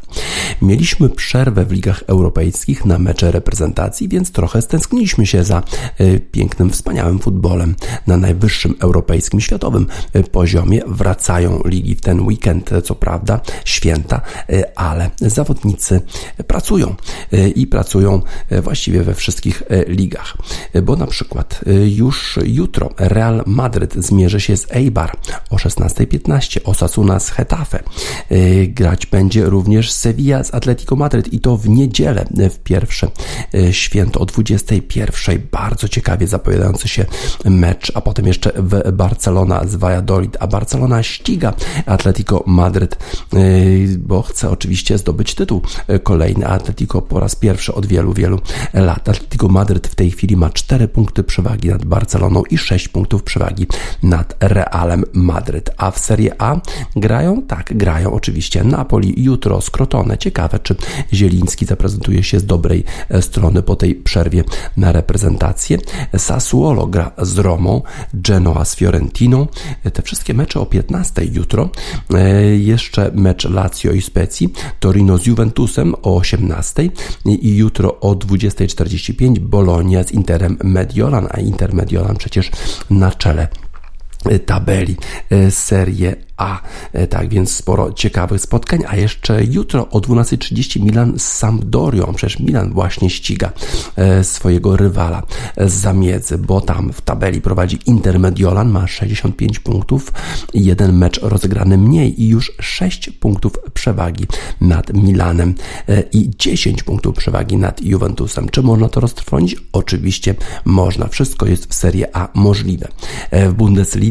Mieliśmy przerwę w ligach europejskich na mecze reprezentacji, więc trochę stęskniliśmy się za e, pięknym, wspaniałym futbolem na najwyższym europejskim, światowym e, poziomie. Wracają ligi w ten weekend, co prawda, święta, ale zawodnicy pracują i pracują właściwie we wszystkich ligach. Bo na przykład już jutro Real Madryt zmierzy się z Eibar o 16.15, Osasuna z Hetafe. Grać będzie również Sevilla z Atletico Madryt i to w niedzielę, w pierwsze e, święto o 21. Bardzo ciekawie zapowiadający się mecz, a potem jeszcze w Barcelona z Valladolid, a Barcelona ściga Atletico Madryt, e, bo chce oczywiście zdobyć tytuł e, kolejny. Atletico po raz pierwszy od wielu, wielu lat. Atletico Madryt w tej chwili ma 4 punkty przewagi nad Barceloną i 6 punktów przewagi nad Realem Madryt. A w Serie A grają? Tak, grają oczywiście Napoli jutro, Skrotone. Ciekawe, czy Zieliński zaprezentuje się z dobrej e, strony po tej przerwie na reprezentację. Sassuolo gra z Romą, Genoa z Fiorentiną. E, te wszystkie mecze o 15 jutro. E, jeszcze mecz Lazio i Specji, Torino z Juventusem o 18 i jutro o 20.45 Bologna z Interem Mediolan, a Inter Mediolan przecież na czele tabeli Serie a. E, tak więc sporo ciekawych spotkań, a jeszcze jutro o 12.30 Milan z Sampdorią. Przecież Milan właśnie ściga swojego rywala z zamiedzy, bo tam w tabeli prowadzi Intermediolan, ma 65 punktów, jeden mecz rozegrany mniej i już 6 punktów przewagi nad Milanem i 10 punktów przewagi nad Juventusem. Czy można to roztrwonić? Oczywiście można. Wszystko jest w Serie A możliwe. W Bundeslidze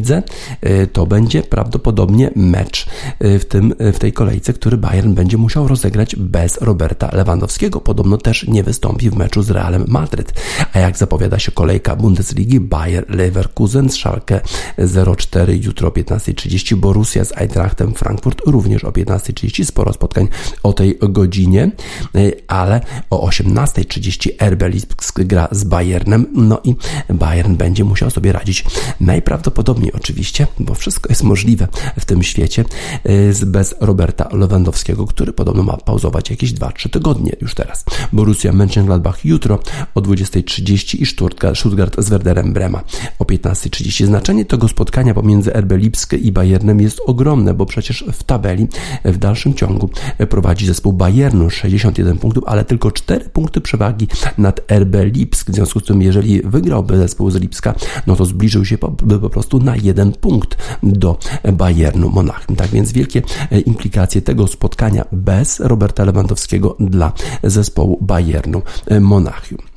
to będzie prawdopodobnie mecz y, w, tym, y, w tej kolejce, który Bayern będzie musiał rozegrać bez Roberta Lewandowskiego. Podobno też nie wystąpi w meczu z Realem Madryt. A jak zapowiada się kolejka Bundesligi, Bayer Leverkusen z Schalke 04 jutro o 15.30, Borussia z Eintrachtem Frankfurt również o 15.30. Sporo spotkań o tej godzinie, y, ale o 18.30 RB Lipsk gra z Bayernem, no i Bayern będzie musiał sobie radzić najprawdopodobniej oczywiście, bo wszystko jest możliwe w tym świecie y, bez Roberta Lewandowskiego, który podobno ma pauzować jakieś 2-3 tygodnie już teraz. Borussia Mönchengladbach jutro o 20.30 i Stuttgart, Stuttgart z Werderem Brema o 15.30. Znaczenie tego spotkania pomiędzy RB Lipsk i Bayernem jest ogromne, bo przecież w tabeli w dalszym ciągu prowadzi zespół Bayernu 61 punktów, ale tylko 4 punkty przewagi nad RB Lipsk. W związku z tym, jeżeli wygrałby zespół z Lipska, no to zbliżył się po, po prostu na jeden punkt do Bayernu. Monachium. Tak więc wielkie e, implikacje tego spotkania bez Roberta Lewandowskiego dla zespołu Bayernu e, Monachium.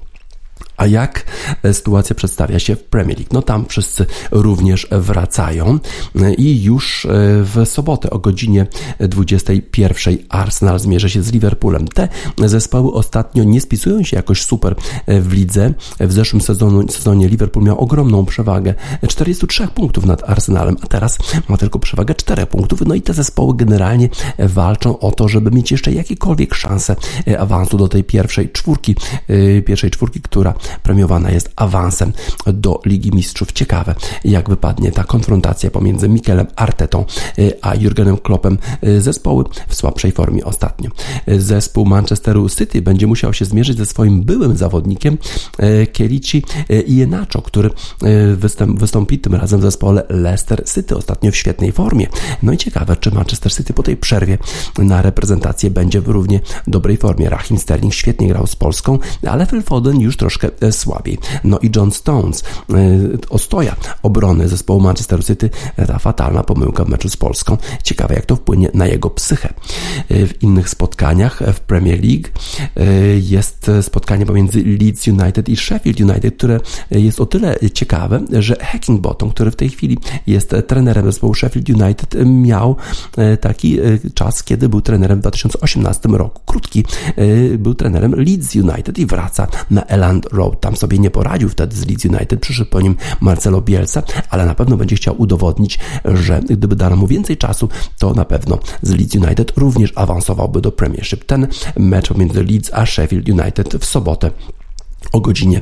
A jak e, sytuacja przedstawia się w Premier League? No tam wszyscy również wracają e, i już e, w sobotę o godzinie 21 Arsenal zmierzy się z Liverpoolem. Te zespoły ostatnio nie spisują się jakoś super w lidze. W zeszłym sezonie, sezonie Liverpool miał ogromną przewagę 43 punktów nad Arsenalem, a teraz ma tylko przewagę 4 punktów. No i te zespoły generalnie walczą o to, żeby mieć jeszcze jakiekolwiek szanse awansu do tej pierwszej czwórki, pierwszej czwórki, która premiowana jest awansem do Ligi Mistrzów. Ciekawe, jak wypadnie ta konfrontacja pomiędzy Mikelem Artetą y, a Jurgenem Kloppem. Y, zespoły w słabszej formie ostatnio. Y, zespół Manchesteru City będzie musiał się zmierzyć ze swoim byłym zawodnikiem Kielici Iheanacho, który wystąpi tym razem w zespole Leicester City, ostatnio w świetnej formie. No i ciekawe, czy Manchester City po tej przerwie na reprezentację będzie w równie dobrej formie. Rahim Sterling świetnie grał z Polską, ale Phil Foden już troszkę słabiej. No i John Stones, e, ostoja obrony zespołu Manchester City, e, ta fatalna pomyłka w meczu z Polską. Ciekawe, jak to wpłynie na jego psychę. W innych spotkaniach w Premier League jest spotkanie pomiędzy Leeds United i Sheffield United, które jest o tyle ciekawe, że Hackingbottom, który w tej chwili jest trenerem zespołu Sheffield United, miał taki czas, kiedy był trenerem w 2018 roku. Krótki był trenerem Leeds United i wraca na Eland Road Tam sobie nie poradził wtedy z Leeds United, przyszedł po nim Marcelo Bielsa, ale na pewno będzie chciał udowodnić, że gdyby dano mu więcej czasu, to na pewno z Leeds United również awansowałby do Premiership. Ten mecz pomiędzy Leeds a Sheffield United w sobotę o godzinie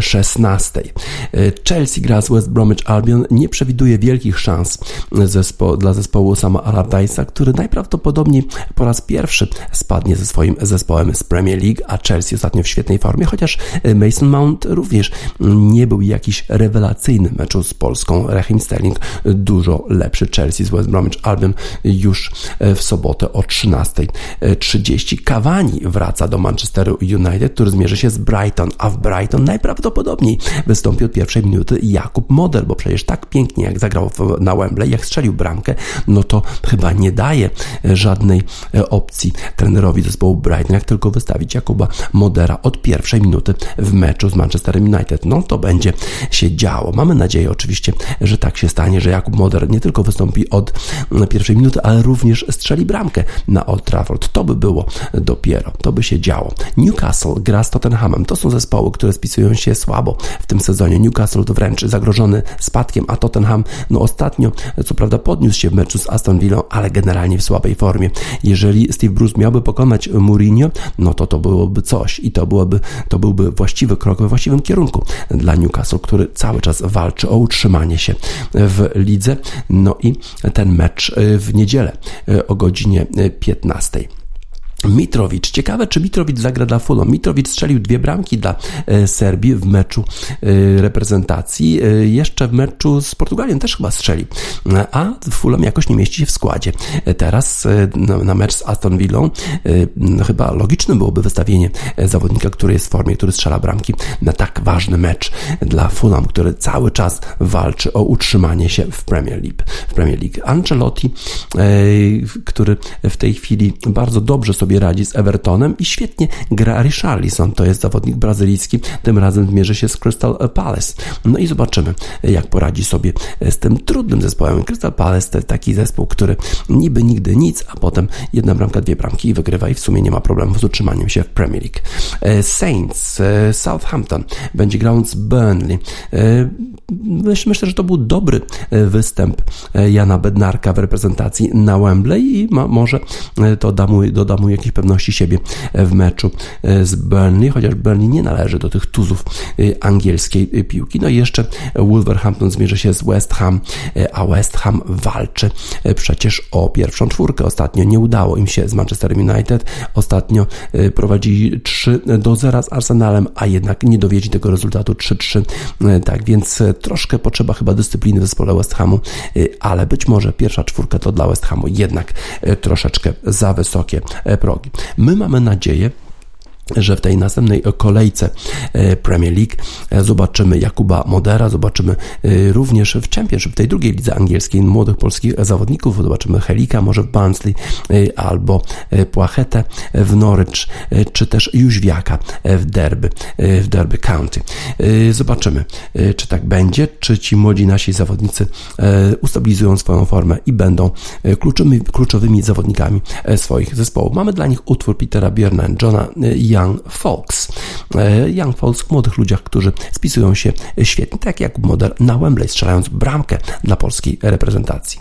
16. E, e, Chelsea gra z West Bromwich Albion. Nie przewiduje wielkich szans zespo dla zespołu sama Allardyce'a, który najprawdopodobniej po raz pierwszy spadnie ze swoim zespołem z Premier League, a Chelsea ostatnio w świetnej formie, chociaż e, Mason Mount również nie był jakiś rewelacyjny meczu z Polską. Raheem Sterling dużo lepszy. Chelsea z West Bromwich Albion już w sobotę o 13.30. Cavani wraca do Manchesteru United, który zmierzy się z Brighton a w Brighton najprawdopodobniej wystąpi od pierwszej minuty Jakub Model, bo przecież tak pięknie jak zagrał na Wembley, jak strzelił bramkę, no to chyba nie daje e, żadnej e, opcji trenerowi zespołu Brighton, jak tylko wystawić Jakuba Modera od pierwszej minuty w meczu z Manchesterem United. No to będzie się działo. Mamy nadzieję oczywiście, że tak się stanie, że Jakub Moder nie tylko wystąpi od pierwszej minuty, ale również strzeli bramkę na Old Trafford. To by było dopiero, to by się działo. Newcastle gra z Tottenhamem. To są zespoły zespoły, które spisują się słabo w tym sezonie. Newcastle to wręcz zagrożony spadkiem, a Tottenham no ostatnio co prawda podniósł się w meczu z Aston Villa, ale generalnie w słabej formie. Jeżeli Steve Bruce miałby pokonać Mourinho, no to to byłoby coś i to byłoby, to byłby właściwy krok we właściwym kierunku dla Newcastle, który cały czas walczy o utrzymanie się w lidze. No i ten mecz w niedzielę o godzinie 15. Mitrowicz. Ciekawe, czy Mitrowicz zagra dla Fulham. Mitrowicz strzelił dwie bramki dla e, Serbii w meczu e, reprezentacji. E, jeszcze w meczu z Portugalią też chyba strzeli. A Fulham jakoś nie mieści się w składzie. Teraz na mecz z Aston Villą chyba logicznym byłoby wystawienie zawodnika, który jest w formie, który strzela bramki na tak ważny mecz dla Fulham, który cały czas walczy o utrzymanie się w Premier League. W Premier League. Ancelotti, który w tej chwili bardzo dobrze sobie sobie radzi z Evertonem i świetnie gra Richarlison, to jest zawodnik brazylijski, tym razem zmierzy się z Crystal Palace. No i zobaczymy, jak poradzi sobie z tym trudnym zespołem. Crystal Palace to jest taki zespół, który niby nigdy nic, a potem jedna bramka, dwie bramki i wygrywa i w sumie nie ma problemu z utrzymaniem się w Premier League. E, Saints, e, Southampton będzie grał z Burnley. E, myślę, że to był dobry występ Jana Bednarka w reprezentacji na Wembley i ma, może to da mu, doda mu jakiejś pewności siebie w meczu e, z Burnley, chociaż Burnley nie należy do tych tuzów e, angielskiej e, piłki. No i jeszcze Wolverhampton zmierzy się z West Ham, a West Ham walczy przecież o pierwszą czwórkę. Ostatnio nie udało im się z Manchesterem United. Ostatnio prowadzili 3 do 0 z Arsenalem, a jednak nie dowiedzi tego rezultatu 3-3. Tak więc troszkę potrzeba chyba dyscypliny w zespole West Hamu, ale być może pierwsza czwórka to dla West Hamu jednak troszeczkę za wysokie progi. My mamy nadzieję, że w tej następnej kolejce e, Premier League e, zobaczymy Jakuba Modera, zobaczymy e, również w Championship, w tej drugiej lidze angielskiej młodych polskich zawodników, zobaczymy Helika może w Barnsley albo Płachetę w Norwich, czy też Jóźwiaka w Derby, w Derby County. Zobaczymy, czy tak będzie, czy ci młodzi nasi zawodnicy ustabilizują swoją formę i będą kluczowymi, kluczowymi zawodnikami swoich zespołów. Mamy dla nich utwór Petera Bjorna, Johna Young Folks. E, Young Folks, młodych ludziach, którzy spisują się świetnie, tak jak Moder na Wembley, strzelając bramkę dla polskiej reprezentacji.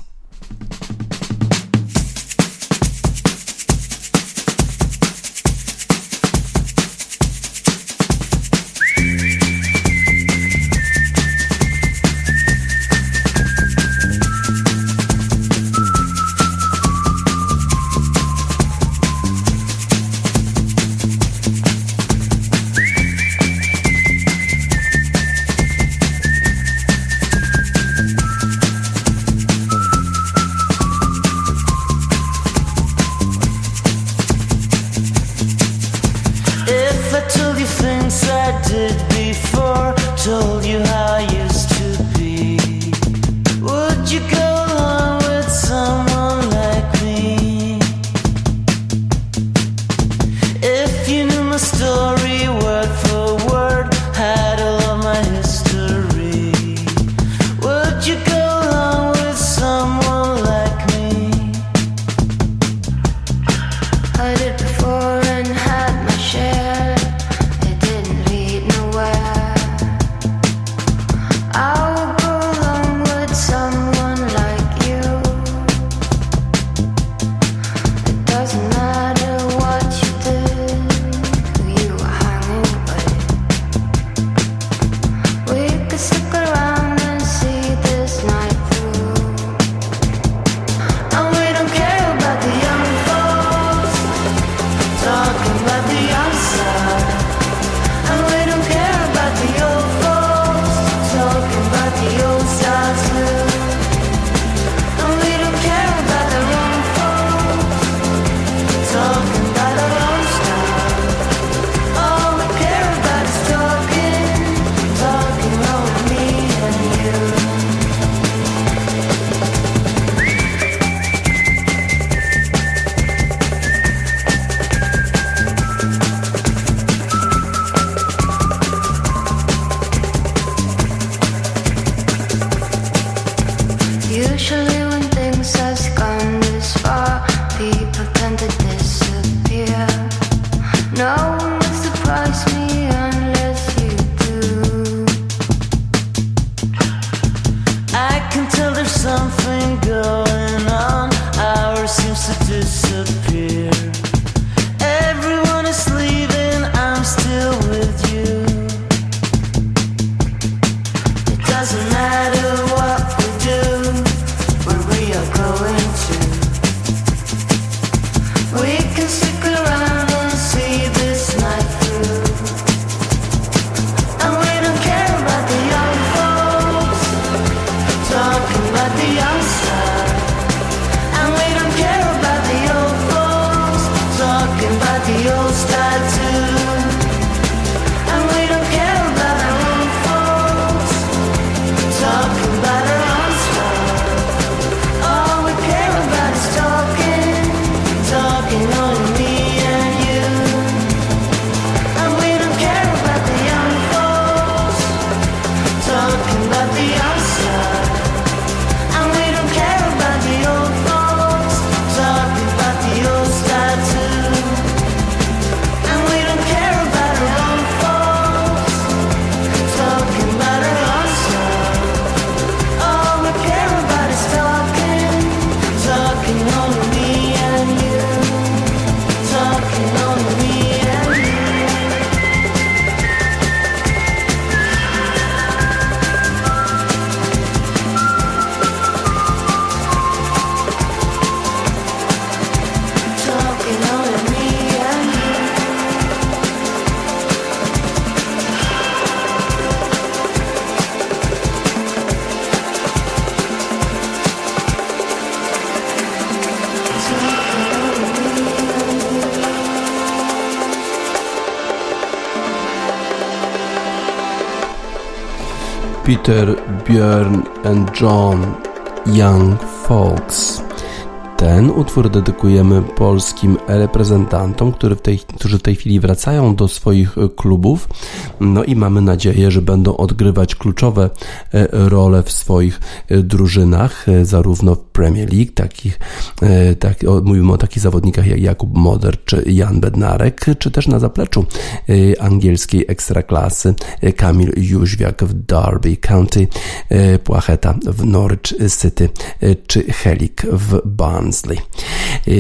Peter, Björn and John, Young Folks. Ten utwór dedykujemy polskim reprezentantom, którzy w, tej, którzy w tej chwili wracają do swoich klubów. No i mamy nadzieję, że będą odgrywać kluczowe e, role w swoich e, drużynach, e, zarówno w Premier League, takich, tak, mówimy o takich zawodnikach jak Jakub Moder czy Jan Bednarek, czy też na zapleczu angielskiej ekstraklasy Kamil Jóźwiak w Derby County, Płacheta w Norwich City czy Helik w. Barnsley.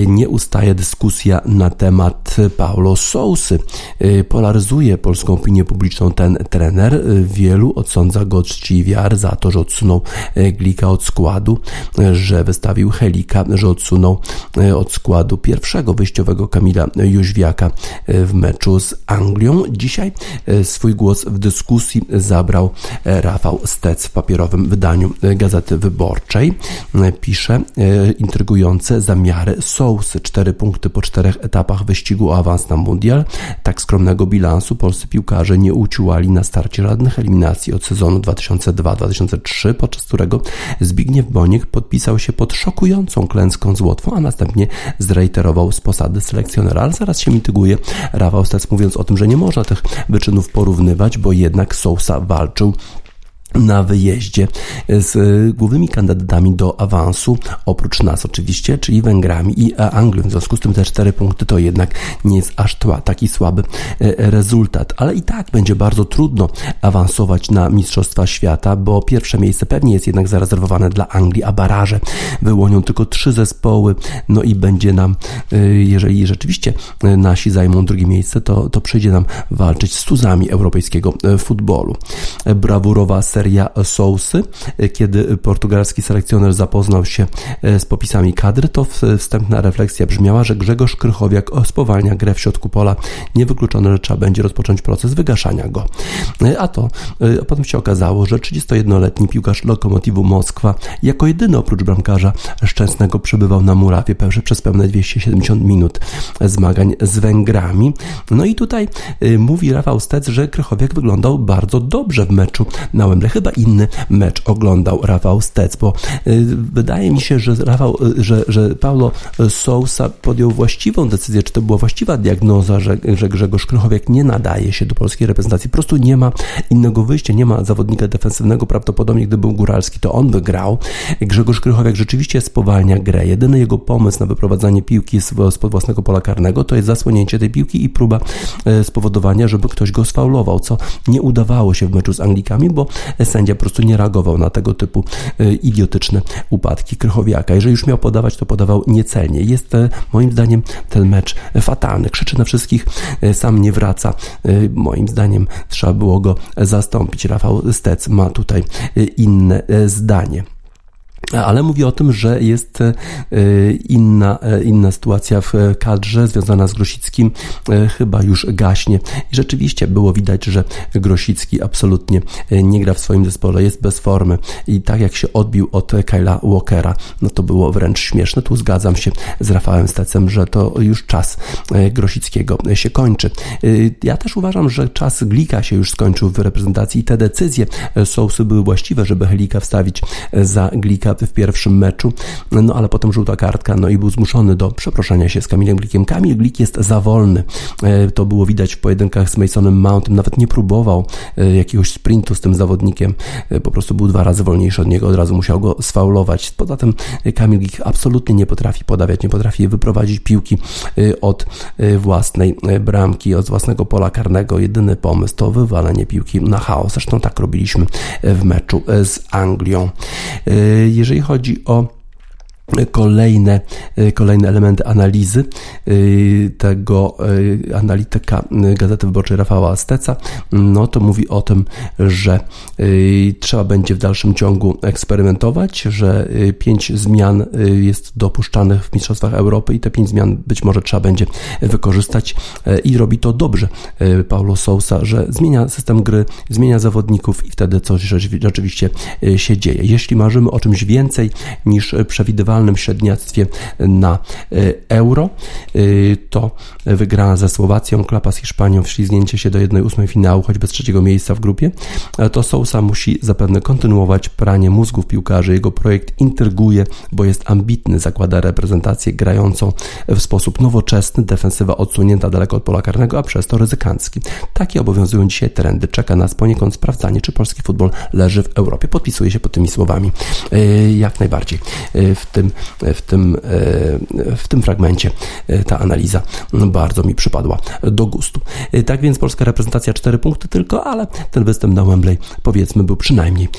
Nie ustaje dyskusja na temat Paulo Sousy. Y, polaryzuje polską opinię publiczną ten trener. Y, wielu odsądza go czciwiar za to, że odsunął Glika od składu, że wystawił Helika, że odsunął od składu pierwszego wyjściowego Kamila Jóźwiaka w meczu z Anglią. Dzisiaj swój głos w dyskusji zabrał Rafał Stec w papierowym wydaniu Gazety Wyborczej. Pisze intrygujące zamiary Sousy. Cztery punkty po czterech etapach wyścigu o awans na mundial. Tak skromnego bilansu polscy piłkarze nie uciułali na starcie żadnych eliminacji od sezonu 2002-2003, podczas którego Zbigniew Boniek podpisał się pod szokującą klęską z Łotwą, a następnie zreiterował z posady selekcjonera. Ale zaraz się mityguje Rafał Stec mówiąc o tym, że nie można tych wyczynów porównywać, bo jednak Sousa walczył na wyjeździe z głównymi kandydatami do awansu, oprócz nas oczywiście, czyli Węgrami i Anglią. W związku z tym te cztery punkty to jednak nie jest aż tła, taki słaby e, rezultat, ale i tak będzie bardzo trudno awansować na Mistrzostwa Świata, bo pierwsze miejsce pewnie jest jednak zarezerwowane dla Anglii, a baraże wyłonią tylko trzy zespoły, no i będzie nam, e, jeżeli rzeczywiście e, nasi zajmą drugie miejsce, to, to przyjdzie nam walczyć z tuzami europejskiego futbolu. Brawurowa seria seria Sousy. Kiedy portugalski selekcjoner zapoznał się e, z popisami kadry, to wstępna refleksja brzmiała, że Grzegorz Krychowiak spowalnia grę w środku pola. Niewykluczone, że trzeba będzie rozpocząć proces wygaszania go. E, a to a e, potem się okazało, że 31-letni piłkarz Lokomotivu Moskwa jako jedyny oprócz bramkarza Szczęsnego przebywał na murawie przez pełne 270 minut zmagań z Węgrami. No i tutaj mówi Rafał Stec, że Krychowiak wyglądał bardzo dobrze w meczu na Wembley chyba inny mecz oglądał Rafał Stec, bo y, wydaje mi się, że Rafał, y, że, że Paulo Sousa podjął właściwą decyzję, czy to była właściwa diagnoza, że, że Grzegorz Krychowiak nie nadaje się do polskiej reprezentacji. Po prostu nie ma innego wyjścia, nie ma zawodnika defensywnego. Prawdopodobnie, gdy był Góralski, to on wygrał. Grzegorz Krychowiak rzeczywiście spowalnia grę. Jedyny jego pomysł na wyprowadzanie piłki spod własnego pola karnego to jest zasłonięcie tej piłki i próba e, spowodowania, żeby ktoś go sfaulował, co nie udawało się w meczu z Anglikami, bo sędzia po prostu nie reagował na tego typu e, idiotyczne upadki Krychowiaka. Jeżeli już miał podawać, to podawał niecelnie. Jest e, moim zdaniem ten mecz fatalny. Krzyczy na wszystkich, e, sam nie wraca. Moim zdaniem trzeba było go zastąpić. Rafał Stec ma tutaj inne zdanie ale mówi o tym, że jest e, inna, e, inna sytuacja w kadrze związana z Grosickim, e, chyba już gaśnie. I rzeczywiście było widać, że Grosicki absolutnie nie gra w swoim zespole, jest bez formy i tak jak się odbił od Kyla Walkera, no to było wręcz śmieszne. Tu zgadzam się z Rafałem Stecem, że to już czas Grosickiego się kończy. Ja też uważam, że czas Glika się już skończył w reprezentacji i te decyzje Sousy były właściwe, żeby Helika wstawić za Glika w pierwszym meczu, no ale potem żółta kartka, no i był zmuszony do przeproszenia się z Kamilem Glikiem. Kamil Glik jest za wolny. E, to było widać w pojedynkach z Masonem Mountem, nawet nie próbował e, jakiegoś sprintu z tym zawodnikiem, e, po prostu był dwa razy wolniejszy od niego, od razu musiał go sfaulować. Poza tym Kamil Glik absolutnie nie potrafi podawiać, nie potrafi wyprowadzić piłki od własnej bramki, od własnego pola karnego. Jedyny pomysł to wywalenie piłki na chaos. Zresztą tak robiliśmy w meczu z Anglią. Jeżeli chodzi o kolejne, y, kolejne elementy analizy y, tego y, analityka Gazety Wyborczej Rafała Steca, no to mówi o tym, że trzeba będzie w dalszym ciągu eksperymentować, że pięć zmian jest dopuszczanych w Mistrzostwach Europy i te pięć zmian być może trzeba będzie wykorzystać i robi to dobrze Paulo Sousa, że zmienia system gry, zmienia zawodników i wtedy coś rzeczywiście się dzieje. Jeśli marzymy o czymś więcej niż przewidywalne rywalnym średniactwie na euro. To wygrana ze Słowacją, klapa z Hiszpanią, wślizgnięcie się do 1-8 finału, choć bez trzeciego miejsca w grupie. To Sousa musi zapewne kontynuować pranie mózgów piłkarzy. Jego projekt intryguje, bo jest ambitny, zakłada reprezentację grającą w sposób nowoczesny, defensywa odsunięta daleko od pola karnego, a przez to ryzykancki. Takie obowiązują dzisiaj trendy. Czeka nas poniekąd sprawdzanie, czy polski futbol leży w Europie. Podpisuję się pod tymi słowami. E, jak najbardziej. E, w tym, w tym, e, w tym fragmencie ta analiza bardzo mi przypadła do gustu. Tak więc polska reprezentacja 4 punkty tylko, ale ten występ na Wembley powiedzmy był przynajmniej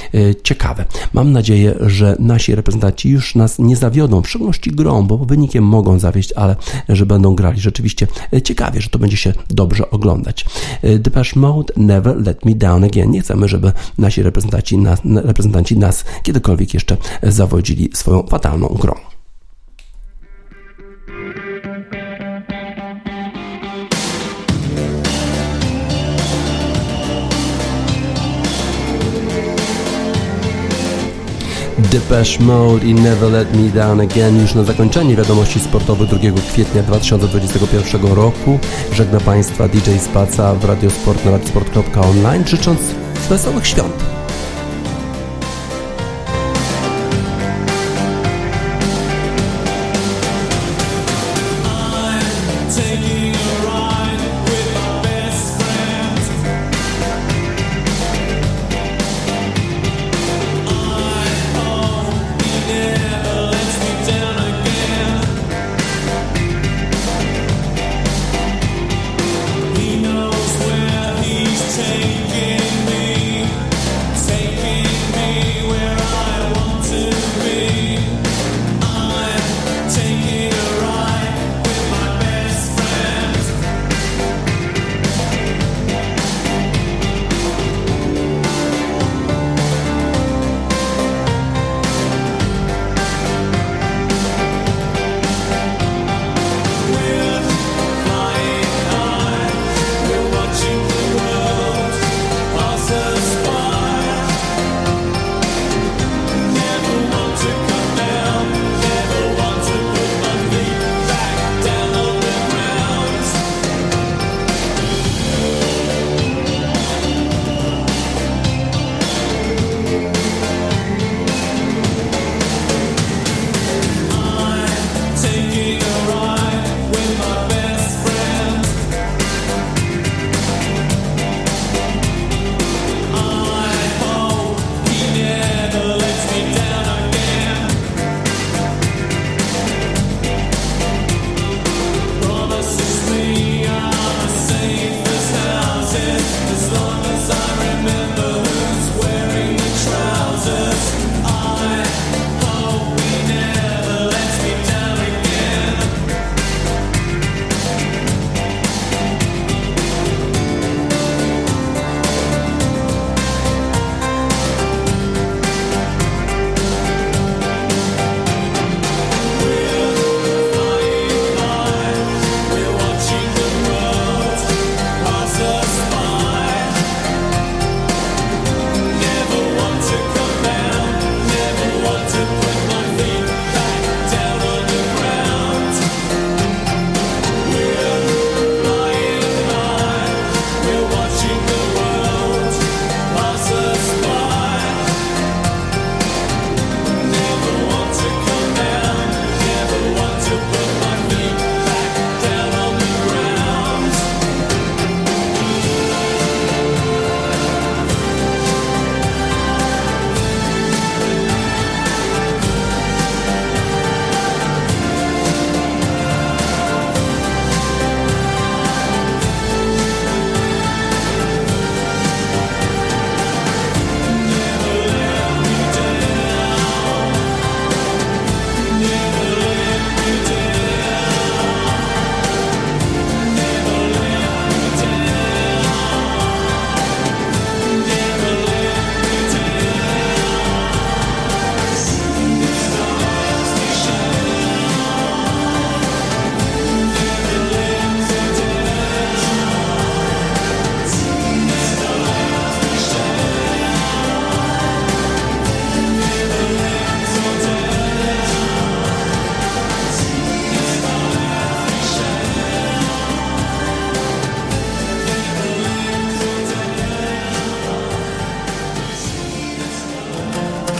ciekawy. Mam nadzieję, że nasi reprezentanci już nas nie zawiodą, w szczególności grą, bo wynikiem mogą zawieść, ale że będą grali rzeczywiście ciekawie, że to będzie się dobrze oglądać. Depeche Mode Never Let Me Down Again. Nie chcemy, żeby nasi reprezentanci nas, reprezentanci nas kiedykolwiek jeszcze zawodzili swoją fatalną grą. Depeche Mode i Never Let Me Down Again już na zakończenie wiadomości sportowych 2 kwietnia 2021 roku. Żegna Państwa DJ Spaca w Radiosport na radiosport.online życząc wesołych świąt.